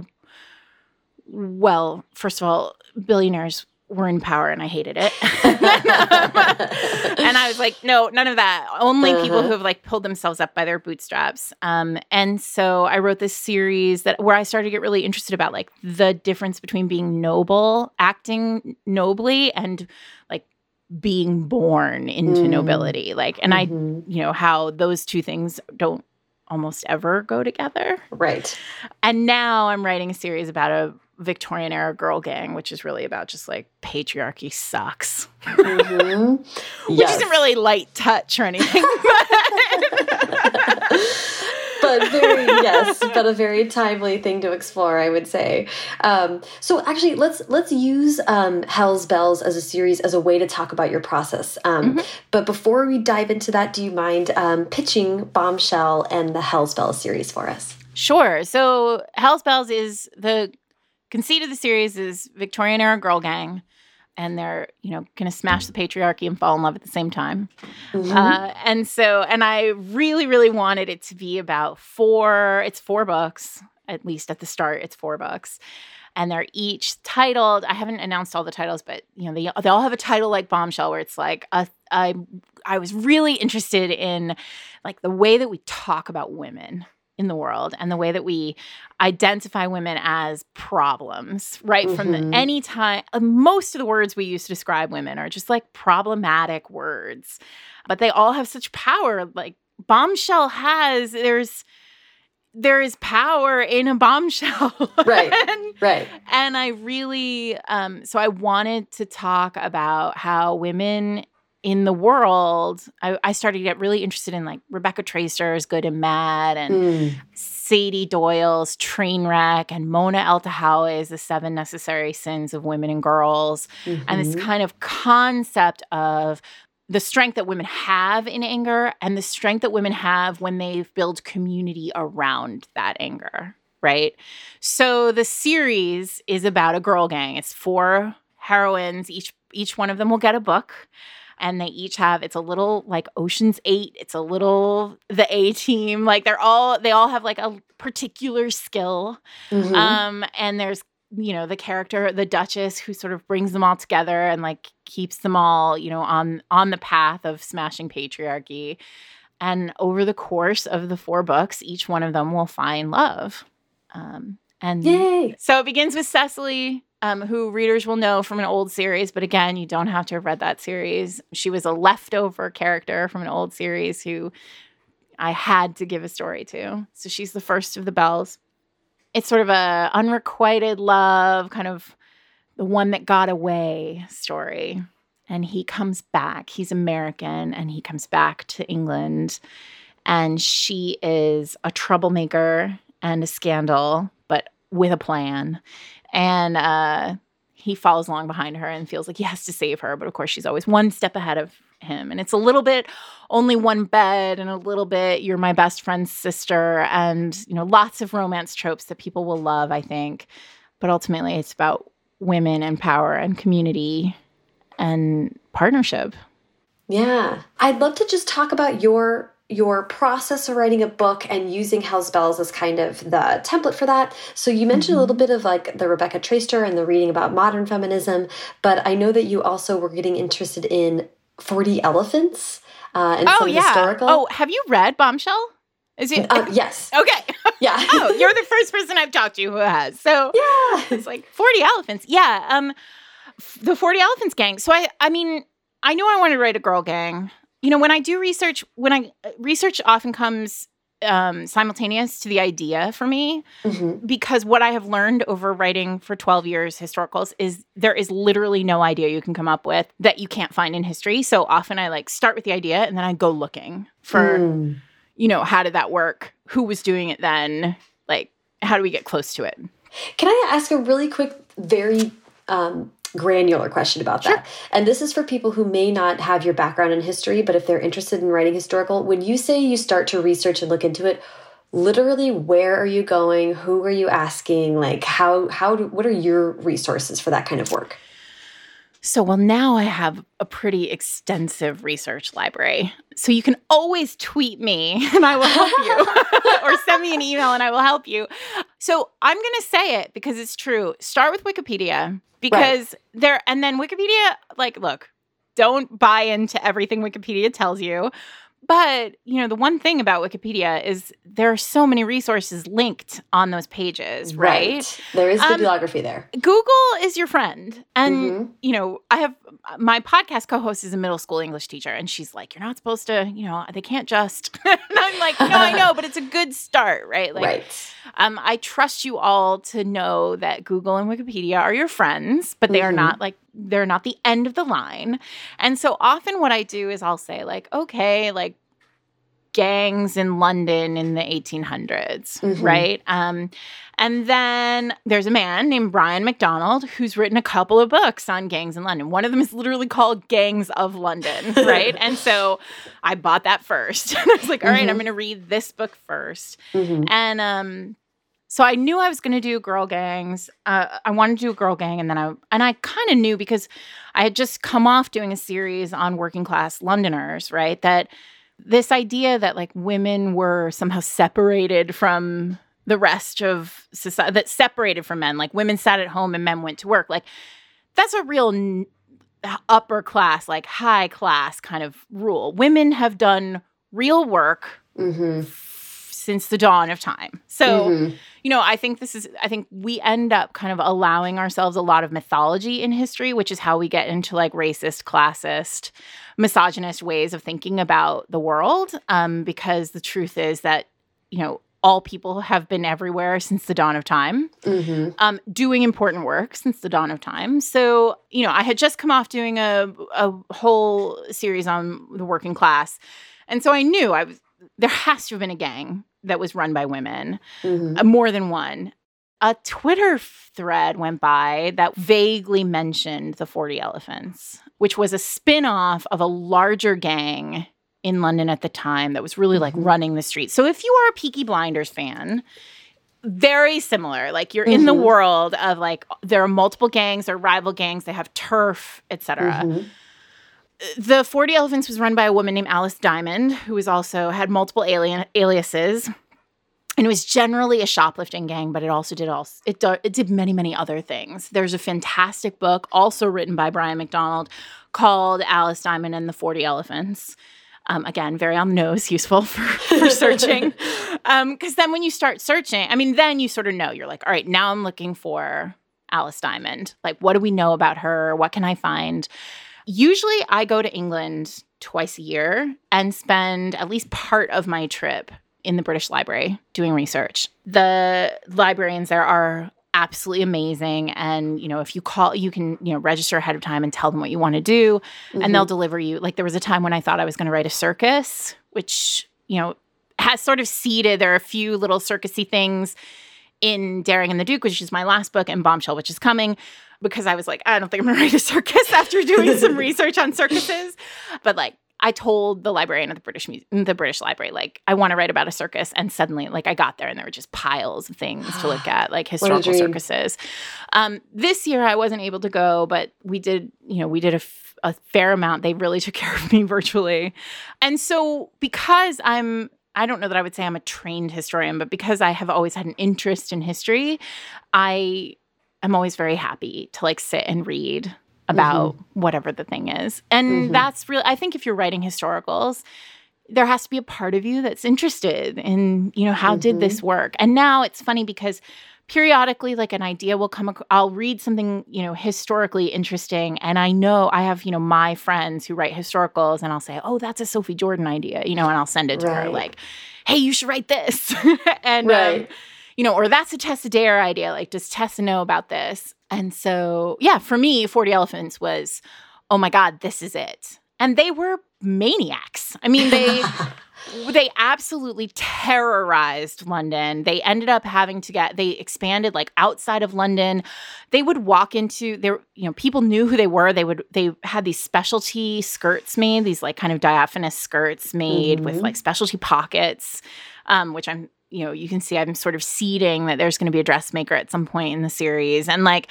well, first of all, billionaires were in power and I hated it. (laughs) and I was like, no, none of that. Only uh-huh. people who have like pulled themselves up by their bootstraps. Um, and so I wrote this series that where I started to get really interested about like the difference between being noble, acting nobly, and like being born into mm. nobility. Like, and mm-hmm. I, you know, how those two things don't almost ever go together. Right. And now I'm writing a series about a Victorian era girl gang, which is really about just like patriarchy sucks, mm-hmm. (laughs) which yes. isn't really light touch or anything. (laughs) (laughs) but very yes, but a very timely thing to explore, I would say. Um, so actually, let's let's use um, Hell's Bells as a series as a way to talk about your process. Um, mm -hmm. But before we dive into that, do you mind um, pitching Bombshell and the Hell's Bells series for us? Sure. So Hell's Bells is the conceit of the series is Victorian era girl gang, and they're you know going to smash the patriarchy and fall in love at the same time. Mm-hmm. Uh, and so, and I really, really wanted it to be about four. It's four books at least at the start. It's four books. And they're each titled. I haven't announced all the titles, but you know they, they all have a title like Bombshell, where it's like a, I I was really interested in like the way that we talk about women in the world and the way that we identify women as problems, right? Mm-hmm. From the mm-hmm. any time, uh, most of the words we use to describe women are just like problematic words, but they all have such power. Like bombshell has, there's, there is power in a bombshell. (laughs) Right. and, right. And I really, um, so I wanted to talk about how women in the world, I, I, started to get really interested in like Rebecca Traister's Good and Mad and mm. Sady Doyle's Trainwreck and Mona Eltahawy's The Seven Necessary Sins of Women and Girls. Mm-hmm. And this mm-hmm. kind of concept of the strength that women have in anger and the strength that women have when they build community around that anger, right? So the series is about a girl gang. It's four heroines, each each one of them will get a book and they each have it's a little like Ocean's 8, it's a little the A team, like they're all they all have like a particular skill. Mm-hmm. Um and there's you know the character the duchess who sort of brings them all together and like keeps them all you know on on the path of smashing patriarchy and over the course of the four books each one of them will find love um and Yay. so it begins with cecily um, who readers will know from an old series, but again, you don't have to have read that series. She was a leftover character from an old series who I had to give a story to. So she's the first of the bells. It's sort of a unrequited love, kind of the one that got away story. And he comes back. He's American and he comes back to England. And she is a troublemaker and a scandal, but with a plan and uh, he follows along behind her and feels like he has to save her. But of course, she's always one step ahead of him. And it's a little bit only one bed and a little bit you're my best friend's sister and, you know, lots of romance tropes that people will love, I think. But ultimately, it's about women and power and community and partnership. Yeah. I'd love to just talk about your your process of writing a book and using Hell's Bells as kind of the template for that. So you mentioned mm -hmm. a little mm-hmm. bit of like the Rebecca Traister and the reading about modern feminism, but I know that you also were getting interested in 40 Elephants uh, and oh, some yeah. historical. Oh, have you read Bombshell? Is it? Uh, yes. (laughs) Okay. Yeah. (laughs) oh, you're the first person I've talked to who has. So (laughs) yeah, it's like 40 elephants. Yeah. Um, the 40 elephants gang. So I, I mean, I knew I wanted to write a girl gang you know when i do research when i uh, research often comes um, simultaneous to the idea for me mm-hmm. because what I have learned over writing for 12 years historicals is there is literally no idea you can come up with that you can't find in history. So often I like start with the idea and then I go looking for, mm. you know, how did that work? Who was doing it then? Like, how do we get close to it? Can I ask a really quick, very um, granular question about sure. that. And this is for people who may not have your background in history, but if they're interested in writing historical, when you say you start to research and look into it, literally where are you going? Who are you asking? Like how how do, what are your resources for that kind of work? So, well, now I have a pretty extensive research library. So, you can always tweet me (laughs) and I will help you, (laughs) or send me an email and I will help you. So, I'm going to say it because it's true. Start with Wikipedia because right. there, and then Wikipedia, like, look, don't buy into everything Wikipedia tells you. But, you know, the one thing about Wikipedia is there are so many resources linked on those pages, right? right. There is bibliography um, there. Google is your friend. And, mm-hmm. you know, I have my podcast co host is a middle school English teacher, and she's like, You're not supposed to, you know, they can't just. (laughs) and I'm like, No, I know, but it's a good start, right? Like, right. Um, I trust you all to know that Google and Wikipedia are your friends, but they mm-hmm. are not like they're not the end of the line. And so often what I do is I'll say, like, okay, like gangs in London in the 1800s, mm-hmm. right? Um, and then there's a man named Brian McDonald who's written a couple of books on gangs in London. One of them is literally called Gangs of London, (laughs) right? and so I bought that first. (laughs) I was like, all right, mm-hmm. I'm going to read this book 1st mm-hmm. And um, so I knew I was going to do girl gangs. Uh, I wanted to do a girl gang, and then I and I kind of knew because I had just come off doing a series on working class Londoners, right? That this idea that like women were somehow separated from the rest of society, that separated from men, like women sat at home and men went to work, like that's a real n- upper class, like high class kind of rule. Women have done real work. Mm-hmm since the dawn of time. So, mm-hmm. You know, I think this is, I think we end up kind of allowing ourselves a lot of mythology in history, which is how we get into like racist, classist, misogynist ways of thinking about the world. Um, because the truth is that, you know, all people have been everywhere since the dawn of time, mm-hmm. um, doing important work since the dawn of time. So, you know, I had just come off doing a, a whole series on the working class. And so I knew I was there has to have been a gang that was run by women, mm-hmm. uh, more than one. A Twitter thread went by that vaguely mentioned the 40 Elephants, which was a spin off of a larger gang in London at the time that was really like mm-hmm. running the streets. So if you are a Peaky Blinders fan, very similar. Like you're mm-hmm. in the mm-hmm. world of like there are multiple gangs, there are rival gangs, they have turf, etc. Mm-hmm the 40 Elephants was run by a woman named Alice Diamond, who was also had multiple alien aliases. And it was generally a shoplifting gang, but it also did all it, do, it did many many other things. There's a fantastic book also written by Brian McDonald called Alice Diamond and the 40 Elephants. Um, again, very on the nose, useful (laughs) for, for searching. Because (laughs) um, then when you start searching, I mean, then you sort of know. You're like, all right, now I'm looking for Alice Diamond. Like, what do we know about her? What can I find? Usually I go to England twice a year and spend at least part of my trip in the British Library doing research. The librarians there are absolutely amazing and you know if you call you can you know register ahead of time and tell them what you want to do mm-hmm. and they'll mm-hmm. deliver you like there was a time when i thought i was going to write a circus which you know has sort of seeded there are a few little circusy things in daring and the duke which is my last book and bombshell which is coming because I was like, I don't think I'm gonna (laughs) write a circus after doing some (laughs) research on circuses. But like I told the librarian at the British the British Library, like, I want to write about a circus. And suddenly, like, I got there and there were just piles of things to look (gasps) at, like historical circuses. Um, this year, I wasn't able to go, but we did, you know, we did a, f- a fair amount. They really took (laughs) care of me virtually. And so, because I'm I don't know that I would say I'm a trained historian, but because I have always had an interest in history, I I'm always very happy to like sit and read about mm-hmm. whatever the thing is. And mm-hmm. that's really, I think if you're writing historicals, there has to be a part of you that's interested in, you know, how mm-hmm. did this mm-hmm. work? And now it's funny because periodically like an idea will come i'll read something you know historically interesting and i know i have you know my friends who write historicals and i'll say oh that's a sophie jordan idea you know and i'll send it to right. her like hey you should write this (laughs) and um, right. um, you know, or that's a Tessa Dare idea. Like, does Tessa know about this? And so, yeah, for me, 40 Elephants was, oh my God, this is it. And they were maniacs. I mean, they. (laughs) they absolutely terrorized London. They ended up having to get they expanded like outside of London. They would walk into there, you know, people knew who they were. They would they had these specialty skirts made, these like kind of diaphanous skirts made mm-hmm. with like specialty pockets, um, which I'm you know, you can see I'm sort of seeding that there's going to be a dressmaker at some point in the series. And like,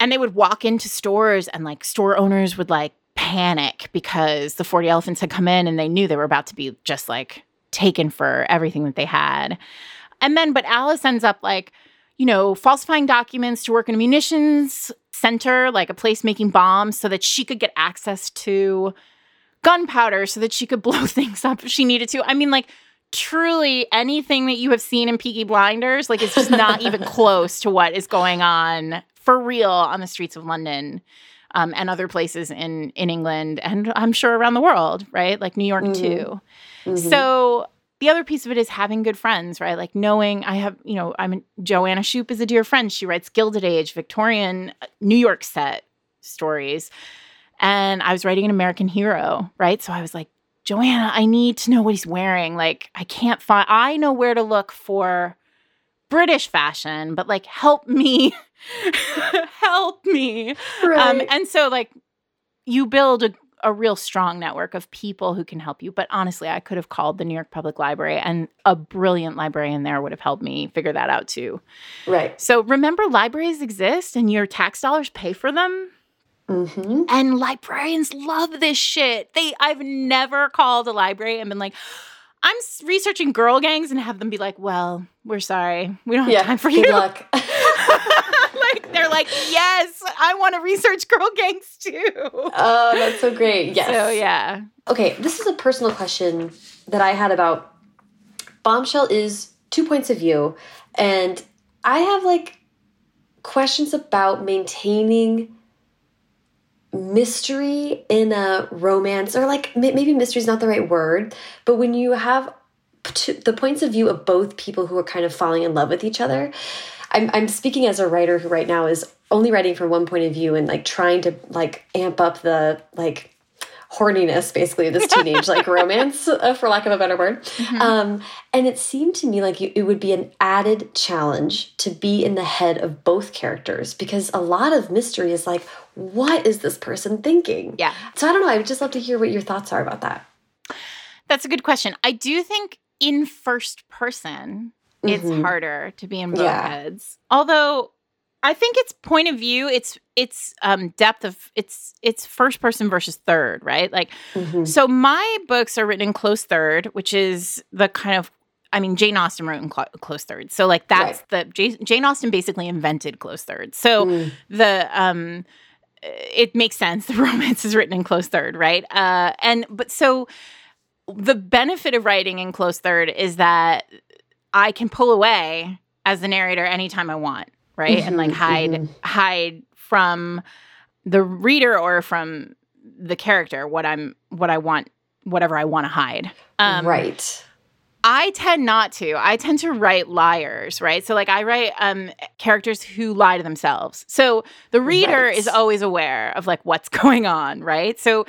and they would walk into stores and like store owners would like panic because the 40 elephants had come in and they knew they were about to be just like taken for everything that they had. And then, but Alice ends up like, you know, falsifying documents to work in a munitions center, like a place making bombs, so that she could get access to gunpowder so that she could (laughs) blow things up if she needed to. I mean, like, truly anything that you have seen in Peaky Blinders, like, it's just not even (laughs) close to what is going on for real on the streets of London. Um, and other places in in England and I'm sure around the world, right? Like New York mm-hmm. too. Mm-hmm. So the other piece of it is having good friends, right? Like knowing I have, you know, I'm Joanna Shupe is a dear friend. She writes Gilded Age, Victorian, uh, New York set stories. And I was writing an American hero, right? So I was like, Joanna, I need to know what he's wearing. Like, I can't find, I know where to look for British fashion, but like, help me, (laughs) help me. Um, right. Um, and so, like, you build a a real strong network of people who can help you. But honestly, I could have called the New York Public Library and a brilliant librarian there would have helped me figure that out too. Right. So remember, libraries exist and your tax dollars pay for them. Mm-hmm. And librarians love this shit. They, I've never called a library and been like, I'm researching girl gangs and have them be like, "Well, we're sorry, we don't have yeah, time for good you." luck. (laughs) (laughs) like they're like, "Yes, I want to research girl gangs too." Oh, that's so great. Yes. So yeah. Okay, this is a personal question that I had about Bombshell. Is two points of view, and I have like questions about maintaining mystery in a romance or like maybe mystery is not the right word but when you have the points of view of both people who are kind of falling in love with each other I'm, I'm speaking as a writer who right now is only writing from one point of view and like trying to like amp up the like horniness basically this (laughs) teenage like romance uh, for lack of a better word mm -hmm. um, and it seemed to me like it would be an added challenge to be in the head of both characters because a lot of mystery is like what is this person thinking yeah so i don't know i would just love to hear what your thoughts are about that that's a good question i do think in first person it's mm -hmm. harder to be in both yeah. heads although I think it's point of view. It's it's um, depth of it's it's first person versus third, right? Like, mm-hmm. so my books are written in close third, which is the kind of I mean, Jane Austen wrote in cl- close third, so like that's right. the J- Jane Austen basically invented close third. So mm. the um, it makes sense. (laughs) The romance is written in close third, right? Uh, and but so the benefit of writing in close third is that I can pull away as the narrator anytime I want right? Mm-hmm, and like mm-hmm, hide mm-hmm. hide from the reader or from the character what I'm what I want whatever I want to hide. Um, right. I tend not to. I tend to write liars, right? So like I write um characters who lie to themselves. So the reader right. is always aware of like what's (laughs) going on, right? So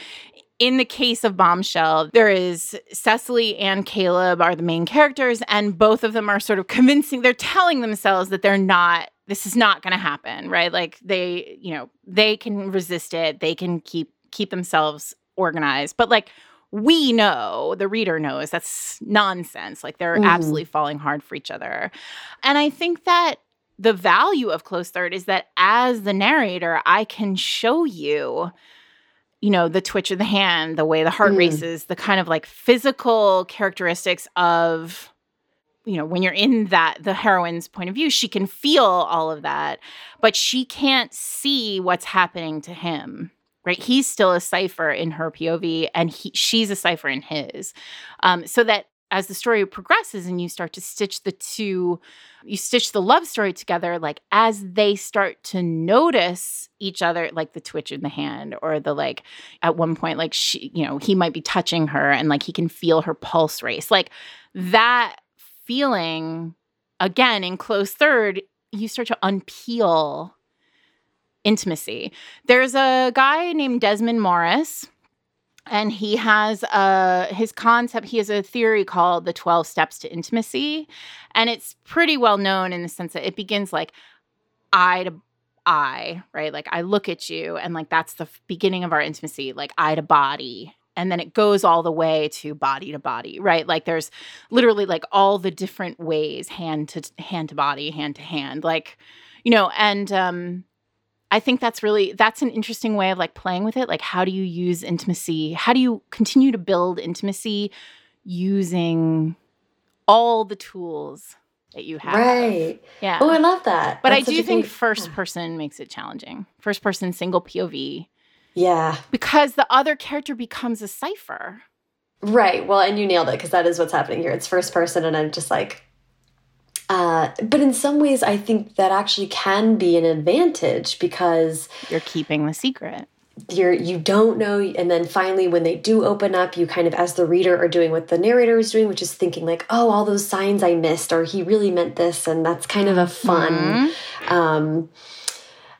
in the case of Bombshell, there is Cecily and Caleb are the main characters, and both of them are sort of convincing, they're telling themselves that they're not this is not going to happen, right? Like they, you know, they can resist it. They can keep keep themselves organized. But like we know, the reader knows that's nonsense. Like they're mm-hmm. absolutely falling hard for each other. And I think that the value of close third is that as the narrator, I can show you you know the twitch of the hand the way the heart mm. races the kind of like physical characteristics of you know when you're in that the heroine's point of view she can feel all of that but she can't see what's happening to him right? He's still a cipher in her pov and he she's a cipher in his. Um, so that as the story progresses and you start to stitch the two you stitch the love story together like as they start to notice each other like the twitch in the hand or the like at one point like she you know he might be touching her and like he can feel her pulse race like that feeling again in close third, you start to unpeel intimacy. There's a guy named Desmond Morris and he has a his concept he has a theory called the 12 steps to intimacy and it's pretty well known in the sense that it begins like eye to eye right like i look at you and like that's the beginning of our intimacy like eye to body and then it goes all the way to body to body right like there's literally like all the different ways hand to hand to body hand to hand like you know and um I think that's really that's an interesting way of like playing with it. Like how do you use intimacy? How do you continue to build intimacy using all the tools that you have? Right. Yeah. Oh, I love that. But That's I do think first person makes it challenging. First person single POV Yeah. because the other character becomes a cipher. Right. Well, and you nailed it because that is what's happening here. It's first person, and I'm just like, uh, but in some ways, I think that actually can be an advantage because You're keeping the secret. you're you don't know, and then finally, when they do open up, you kind of, as the reader, are doing what the narrator is doing, which is thinking like, oh, all those signs I missed, or he really meant this, and that's kind of a fun. Mm-hmm. Um,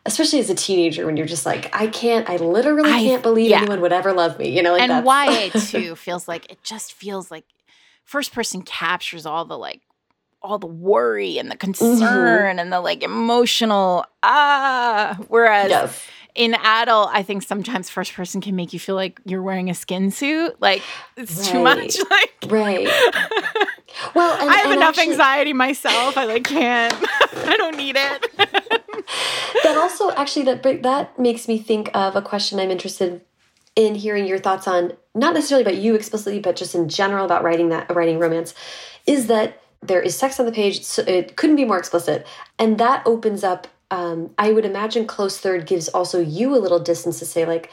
Especially as a teenager, when you're just like, I can't, I literally I- can't believe yeah. anyone would ever love me, you know, like and YA (laughs) too feels like it just feels like first person captures all the like all the worry and the concern and the like emotional ah whereas yes. in adult i think sometimes first person can make you feel like you're wearing a skin suit like it's too much (laughs) like Right. (laughs) Well, and, i have enough actually- anxiety myself i like can't i don't need it that also actually that that makes me think of a question I'm interested in hearing your thoughts on, not necessarily about you explicitly, but just in general about writing that writing romance, is that there is sex on the page. So it couldn't be more explicit, and that opens up. Um, I would imagine close third gives also you a little distance to say like,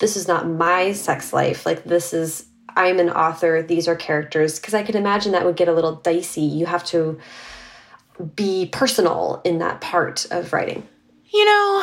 this is not my sex life. Like this is I'm an author. These are characters. Because I could imagine that would get a little dicey. You have to be personal in that part of writing. You know,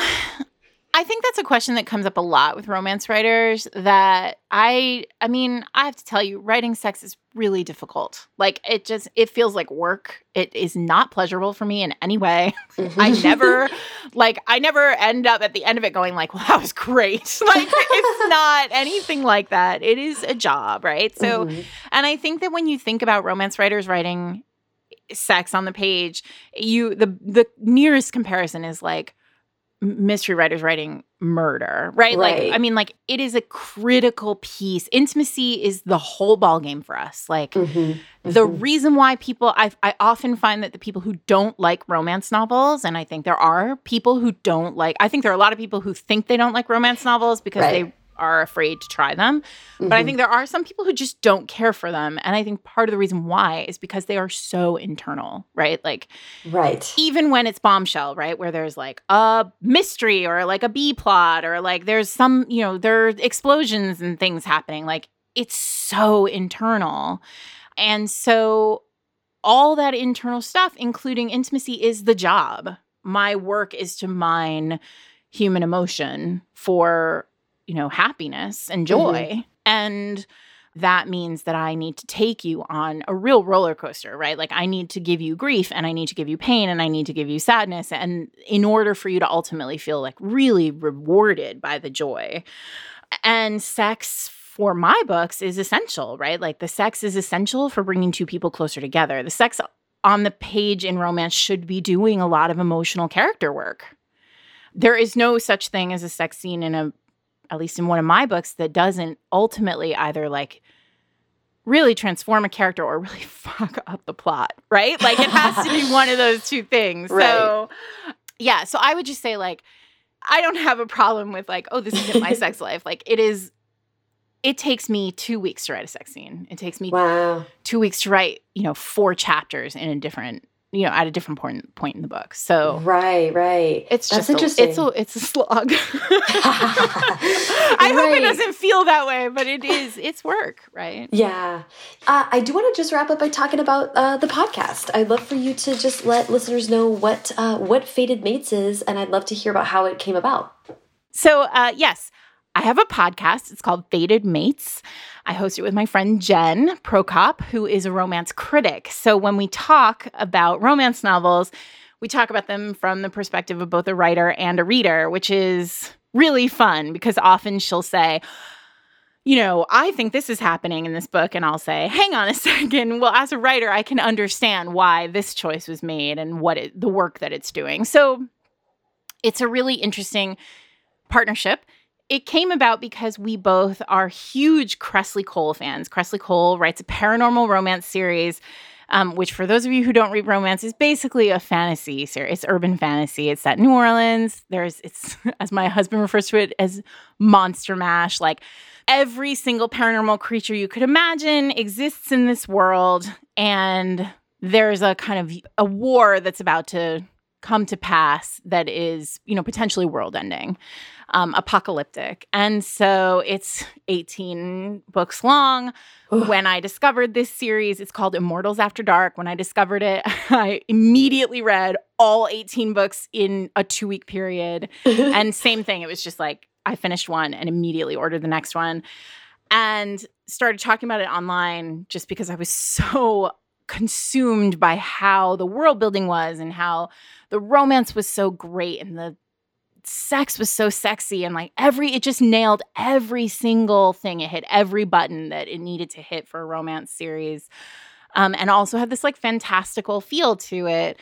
I think that's a question that comes up a lot with romance writers that I I mean, I have to tell you writing sex is really difficult. Like it just it feels like work. It is not pleasurable for me in any way. I never (laughs) like I never end up at the end of it going like, "Well, that was great." (laughs) Like it's not anything like that. It is a job, right? So Mhm. and I think that when you think about romance writers writing sex on the page, you the the nearest comparison is like mystery writers writing murder, right? Right. Like I mean like it is a critical piece. Intimacy is the whole ball game for us. Like Mhm. the Mhm. reason why people I I often find that the people who don't like romance novels and I think there are people who don't like I think there are a lot of people who think they don't like romance novels because Right. they are afraid to try them. But I Mhm. think there are some people who just don't care for them and I think part of the reason why is because they are so internal, right? Like right. even when it's bombshell, right? Where there's like a mystery or like a B plot or like there's some, you know, there are explosions and things happening. Like it's so internal. And so all that internal stuff, including intimacy, is the job. My work is to mine human emotion for, you know, happiness and mm-hmm. joy. And that means that I need to take you on a real roller coaster, right? Like I need to give you grief and I need to give you pain and I need to give you sadness. And in order for you to ultimately feel like really rewarded by the joy. And sex for my books is essential, right? Like the sex is essential for bringing two people closer together. The sex on the page in romance should be doing a lot of emotional character work. There is no such thing as a sex scene in a at least in one of my books that doesn't ultimately either like really transform a character or really (laughs) fuck up the plot, right? Like it has to be (laughs) one of those two things. So yeah, so I would just say like I don't have a problem with like, oh, this isn't my (laughs) sex life. Like it is it takes me 2 weeks to write a sex scene. It takes me Wow. 2 weeks to write, you know, four chapters in a different, you know, at a different point point in the book. So Right, right. it's That's just interesting. A, it's a it's a slog. (laughs) I hope it doesn't feel that way, but it is. It's work, right? Yeah. Uh, I do want to just wrap up by talking about uh, the podcast. I'd love for you to just let listeners know what uh, what Fated Mates is, and I'd love to hear about how it came about. So, uh, yes, I have a podcast. It's called Fated Mates. I host it with my friend Jen Prokop, who is a romance critic. So, when we talk about romance novels, we talk about them from the perspective of both a writer and a reader, which is really fun because often she'll say, you know, I think this is happening in this book. And I'll say, hang on a (laughs) second. Well, as a writer, I can understand why this choice was made and what it, the work that it's doing. So it's a really interesting partnership. It came about because we both are huge Kresley Cole fans. Kresley Cole writes a paranormal romance series um, which for those of you who don't read romance is basically a fantasy series. It's urban fantasy. It's in New Orleans. There's it's (laughs) as my husband refers to it as monster mash. Like every single paranormal creature you could imagine exists in this world, and there's a kind of a war that's about to come to pass that is, you know, potentially world ending, um, apocalyptic. And so it's 18 books long. when I discovered this series, it's called Immortals After Dark. When I discovered it, (laughs) I immediately read all 18 books in a two week period. (laughs) and same thing, it was just like I finished one and immediately ordered the next one and started talking about it online just because I was so consumed by how the world building was and how the romance was so great and the sex was so sexy and like every it just nailed every single thing. It hit every button that it needed to hit for a romance series. Um, and also had this like fantastical feel to it.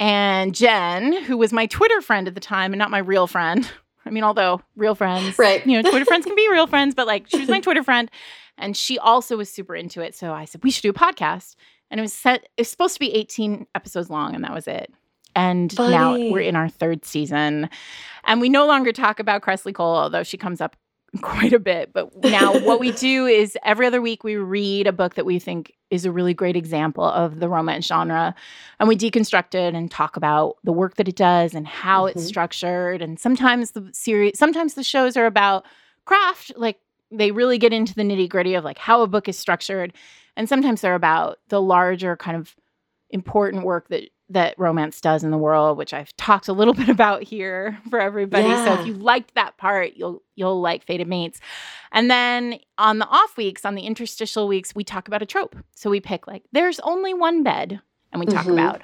And jen who was my twitter friend at the time and not my real friend (laughs) i mean although real friends right. you know twitter friends (laughs) can be real friends but like she was my (laughs) twitter friend. And she also was super into it. So i said we should do a podcast. And it was set it was supposed to be 18 episodes long and that was it and Funny. now we're in our third season. And we no longer talk about Kresley Cole although she comes up (laughs) quite a bit. But now what we do (laughs) is every other week we read a book that we think is a really great example of the romance genre. And we deconstruct it and talk about the work that it does and how it's Mhm. structured. And sometimes the series sometimes the shows are about craft like they really get into the nitty gritty of like how a book is structured. And sometimes they're about the larger kind of important work that that romance does in the world which i've talked a little (laughs) bit about here for everybody so if you liked that part you'll you'll like fated mates and then on the off weeks on the interstitial weeks we talk about a trope so we pick like there's only one bed and we talk Mhm. about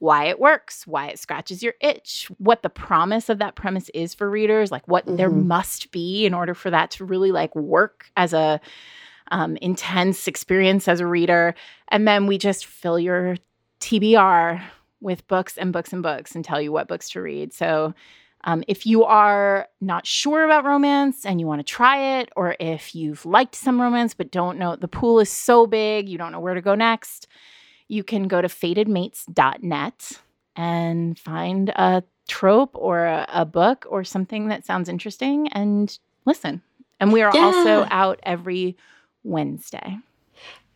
why it works, why it scratches your itch, what the promise of that premise is for readers, like what there Mhm. must be in order for that to really like work as a um, intense experience as a reader. And then we just fill your TBR with books and books and books and tell you what books to read. So um, if you are not sure about romance and you want to try it, or if you've liked some romance but don't know, the pool is so big, you don't know where to go next, you can go to fatedmates.net and find a trope or a, a book or something that sounds interesting and listen. And we are also out every Wednesday.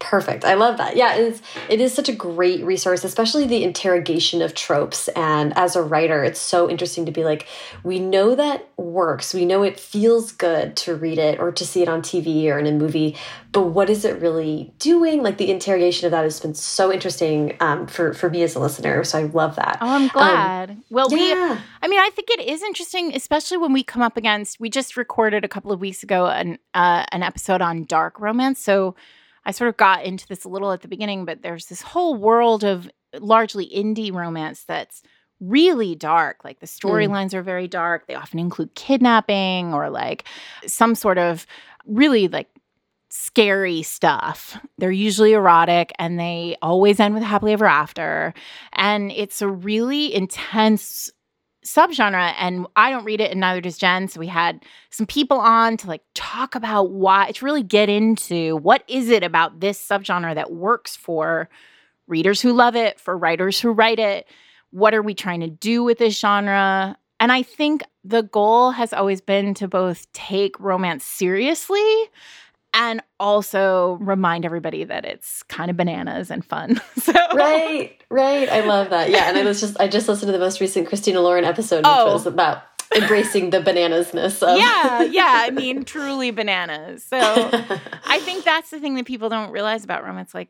Perfect. I love that. Yeah, it's it is such a great resource, especially the interrogation of tropes. And as a writer, it's so interesting to be like, we know that works. We know it feels good to read it or to see it on TV or in a movie, but what is it really doing? Like the interrogation of that has been so interesting um, for for me as a listener. So I love that. Oh, I'm glad. well, we. I mean, I think it is interesting, especially when we come up against. We just recorded a couple of weeks ago an uh, an episode on dark romance, so I sort of got into this a little at the beginning. But there's this whole world of largely indie romance that's really dark. Like the mm. storylines are very dark. They often include kidnapping or like some sort of really like scary stuff. They're usually erotic and they always end with happily ever after. And it's a really intense subgenre and I don't read it and neither does Jen. So we had some people on to like talk about why to really get into what is it about this subgenre that works for readers who love it, for writers who write it. What are we trying to do with this genre? And I think the goal has always been to both take romance seriously and also remind everybody that it's kind of bananas and fun. (laughs) So Right, right. I love that. Yeah, and I was (laughs) just I just listened to the most recent Christina Lauren episode, which Oh. was about embracing the bananasness of yeah, (laughs) yeah. I mean, truly bananas. So I think that's the thing that people don't realize about romance. Like,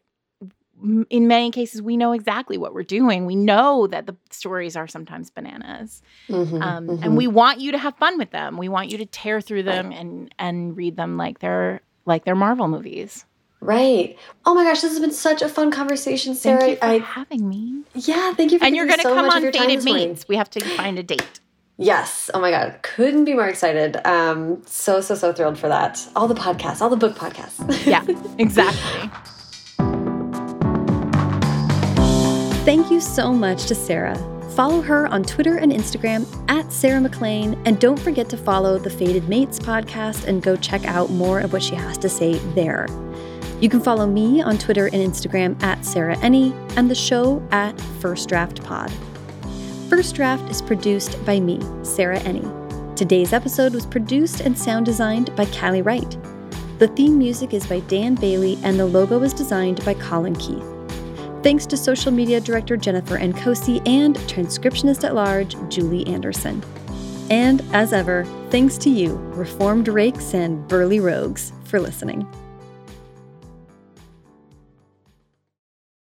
in many cases, we know exactly what we're doing. We know that the stories are sometimes bananas, Mhm, um, mhm. and we want you to have fun with them. We want you to tear through them and and read them like they're like they're Marvel movies. Right. Oh my gosh, this has been such a fun conversation, Sarah. Thank you for I having me. yeah, thank you for And you're going going to to come much on of your time Fated this morning. We have to find a date. Yes. Oh my god, couldn't be more excited. Um, so so so thrilled for that. All the podcasts, all the book podcasts. Yeah, (laughs) exactly. Thank you so much to Sarah. Follow her on Twitter and Instagram at Sarah MacLean, and don't forget to follow the Fated Mates podcast and go check out more of what she has to say there. You can follow me on Twitter and Instagram at Sarah Enni and the show at First Draft Pod. First Draft is produced by me, Sarah Enni. Today's episode was produced and sound designed by Callie Wright. The theme music is by Dan Bailey, and the logo was designed by Colin Keith. Thanks to social media director Jennifer Nkosi and transcriptionist at large Julie Anderson. And as ever, thanks to you, Reformed Rakes and Burly Rogues, for listening.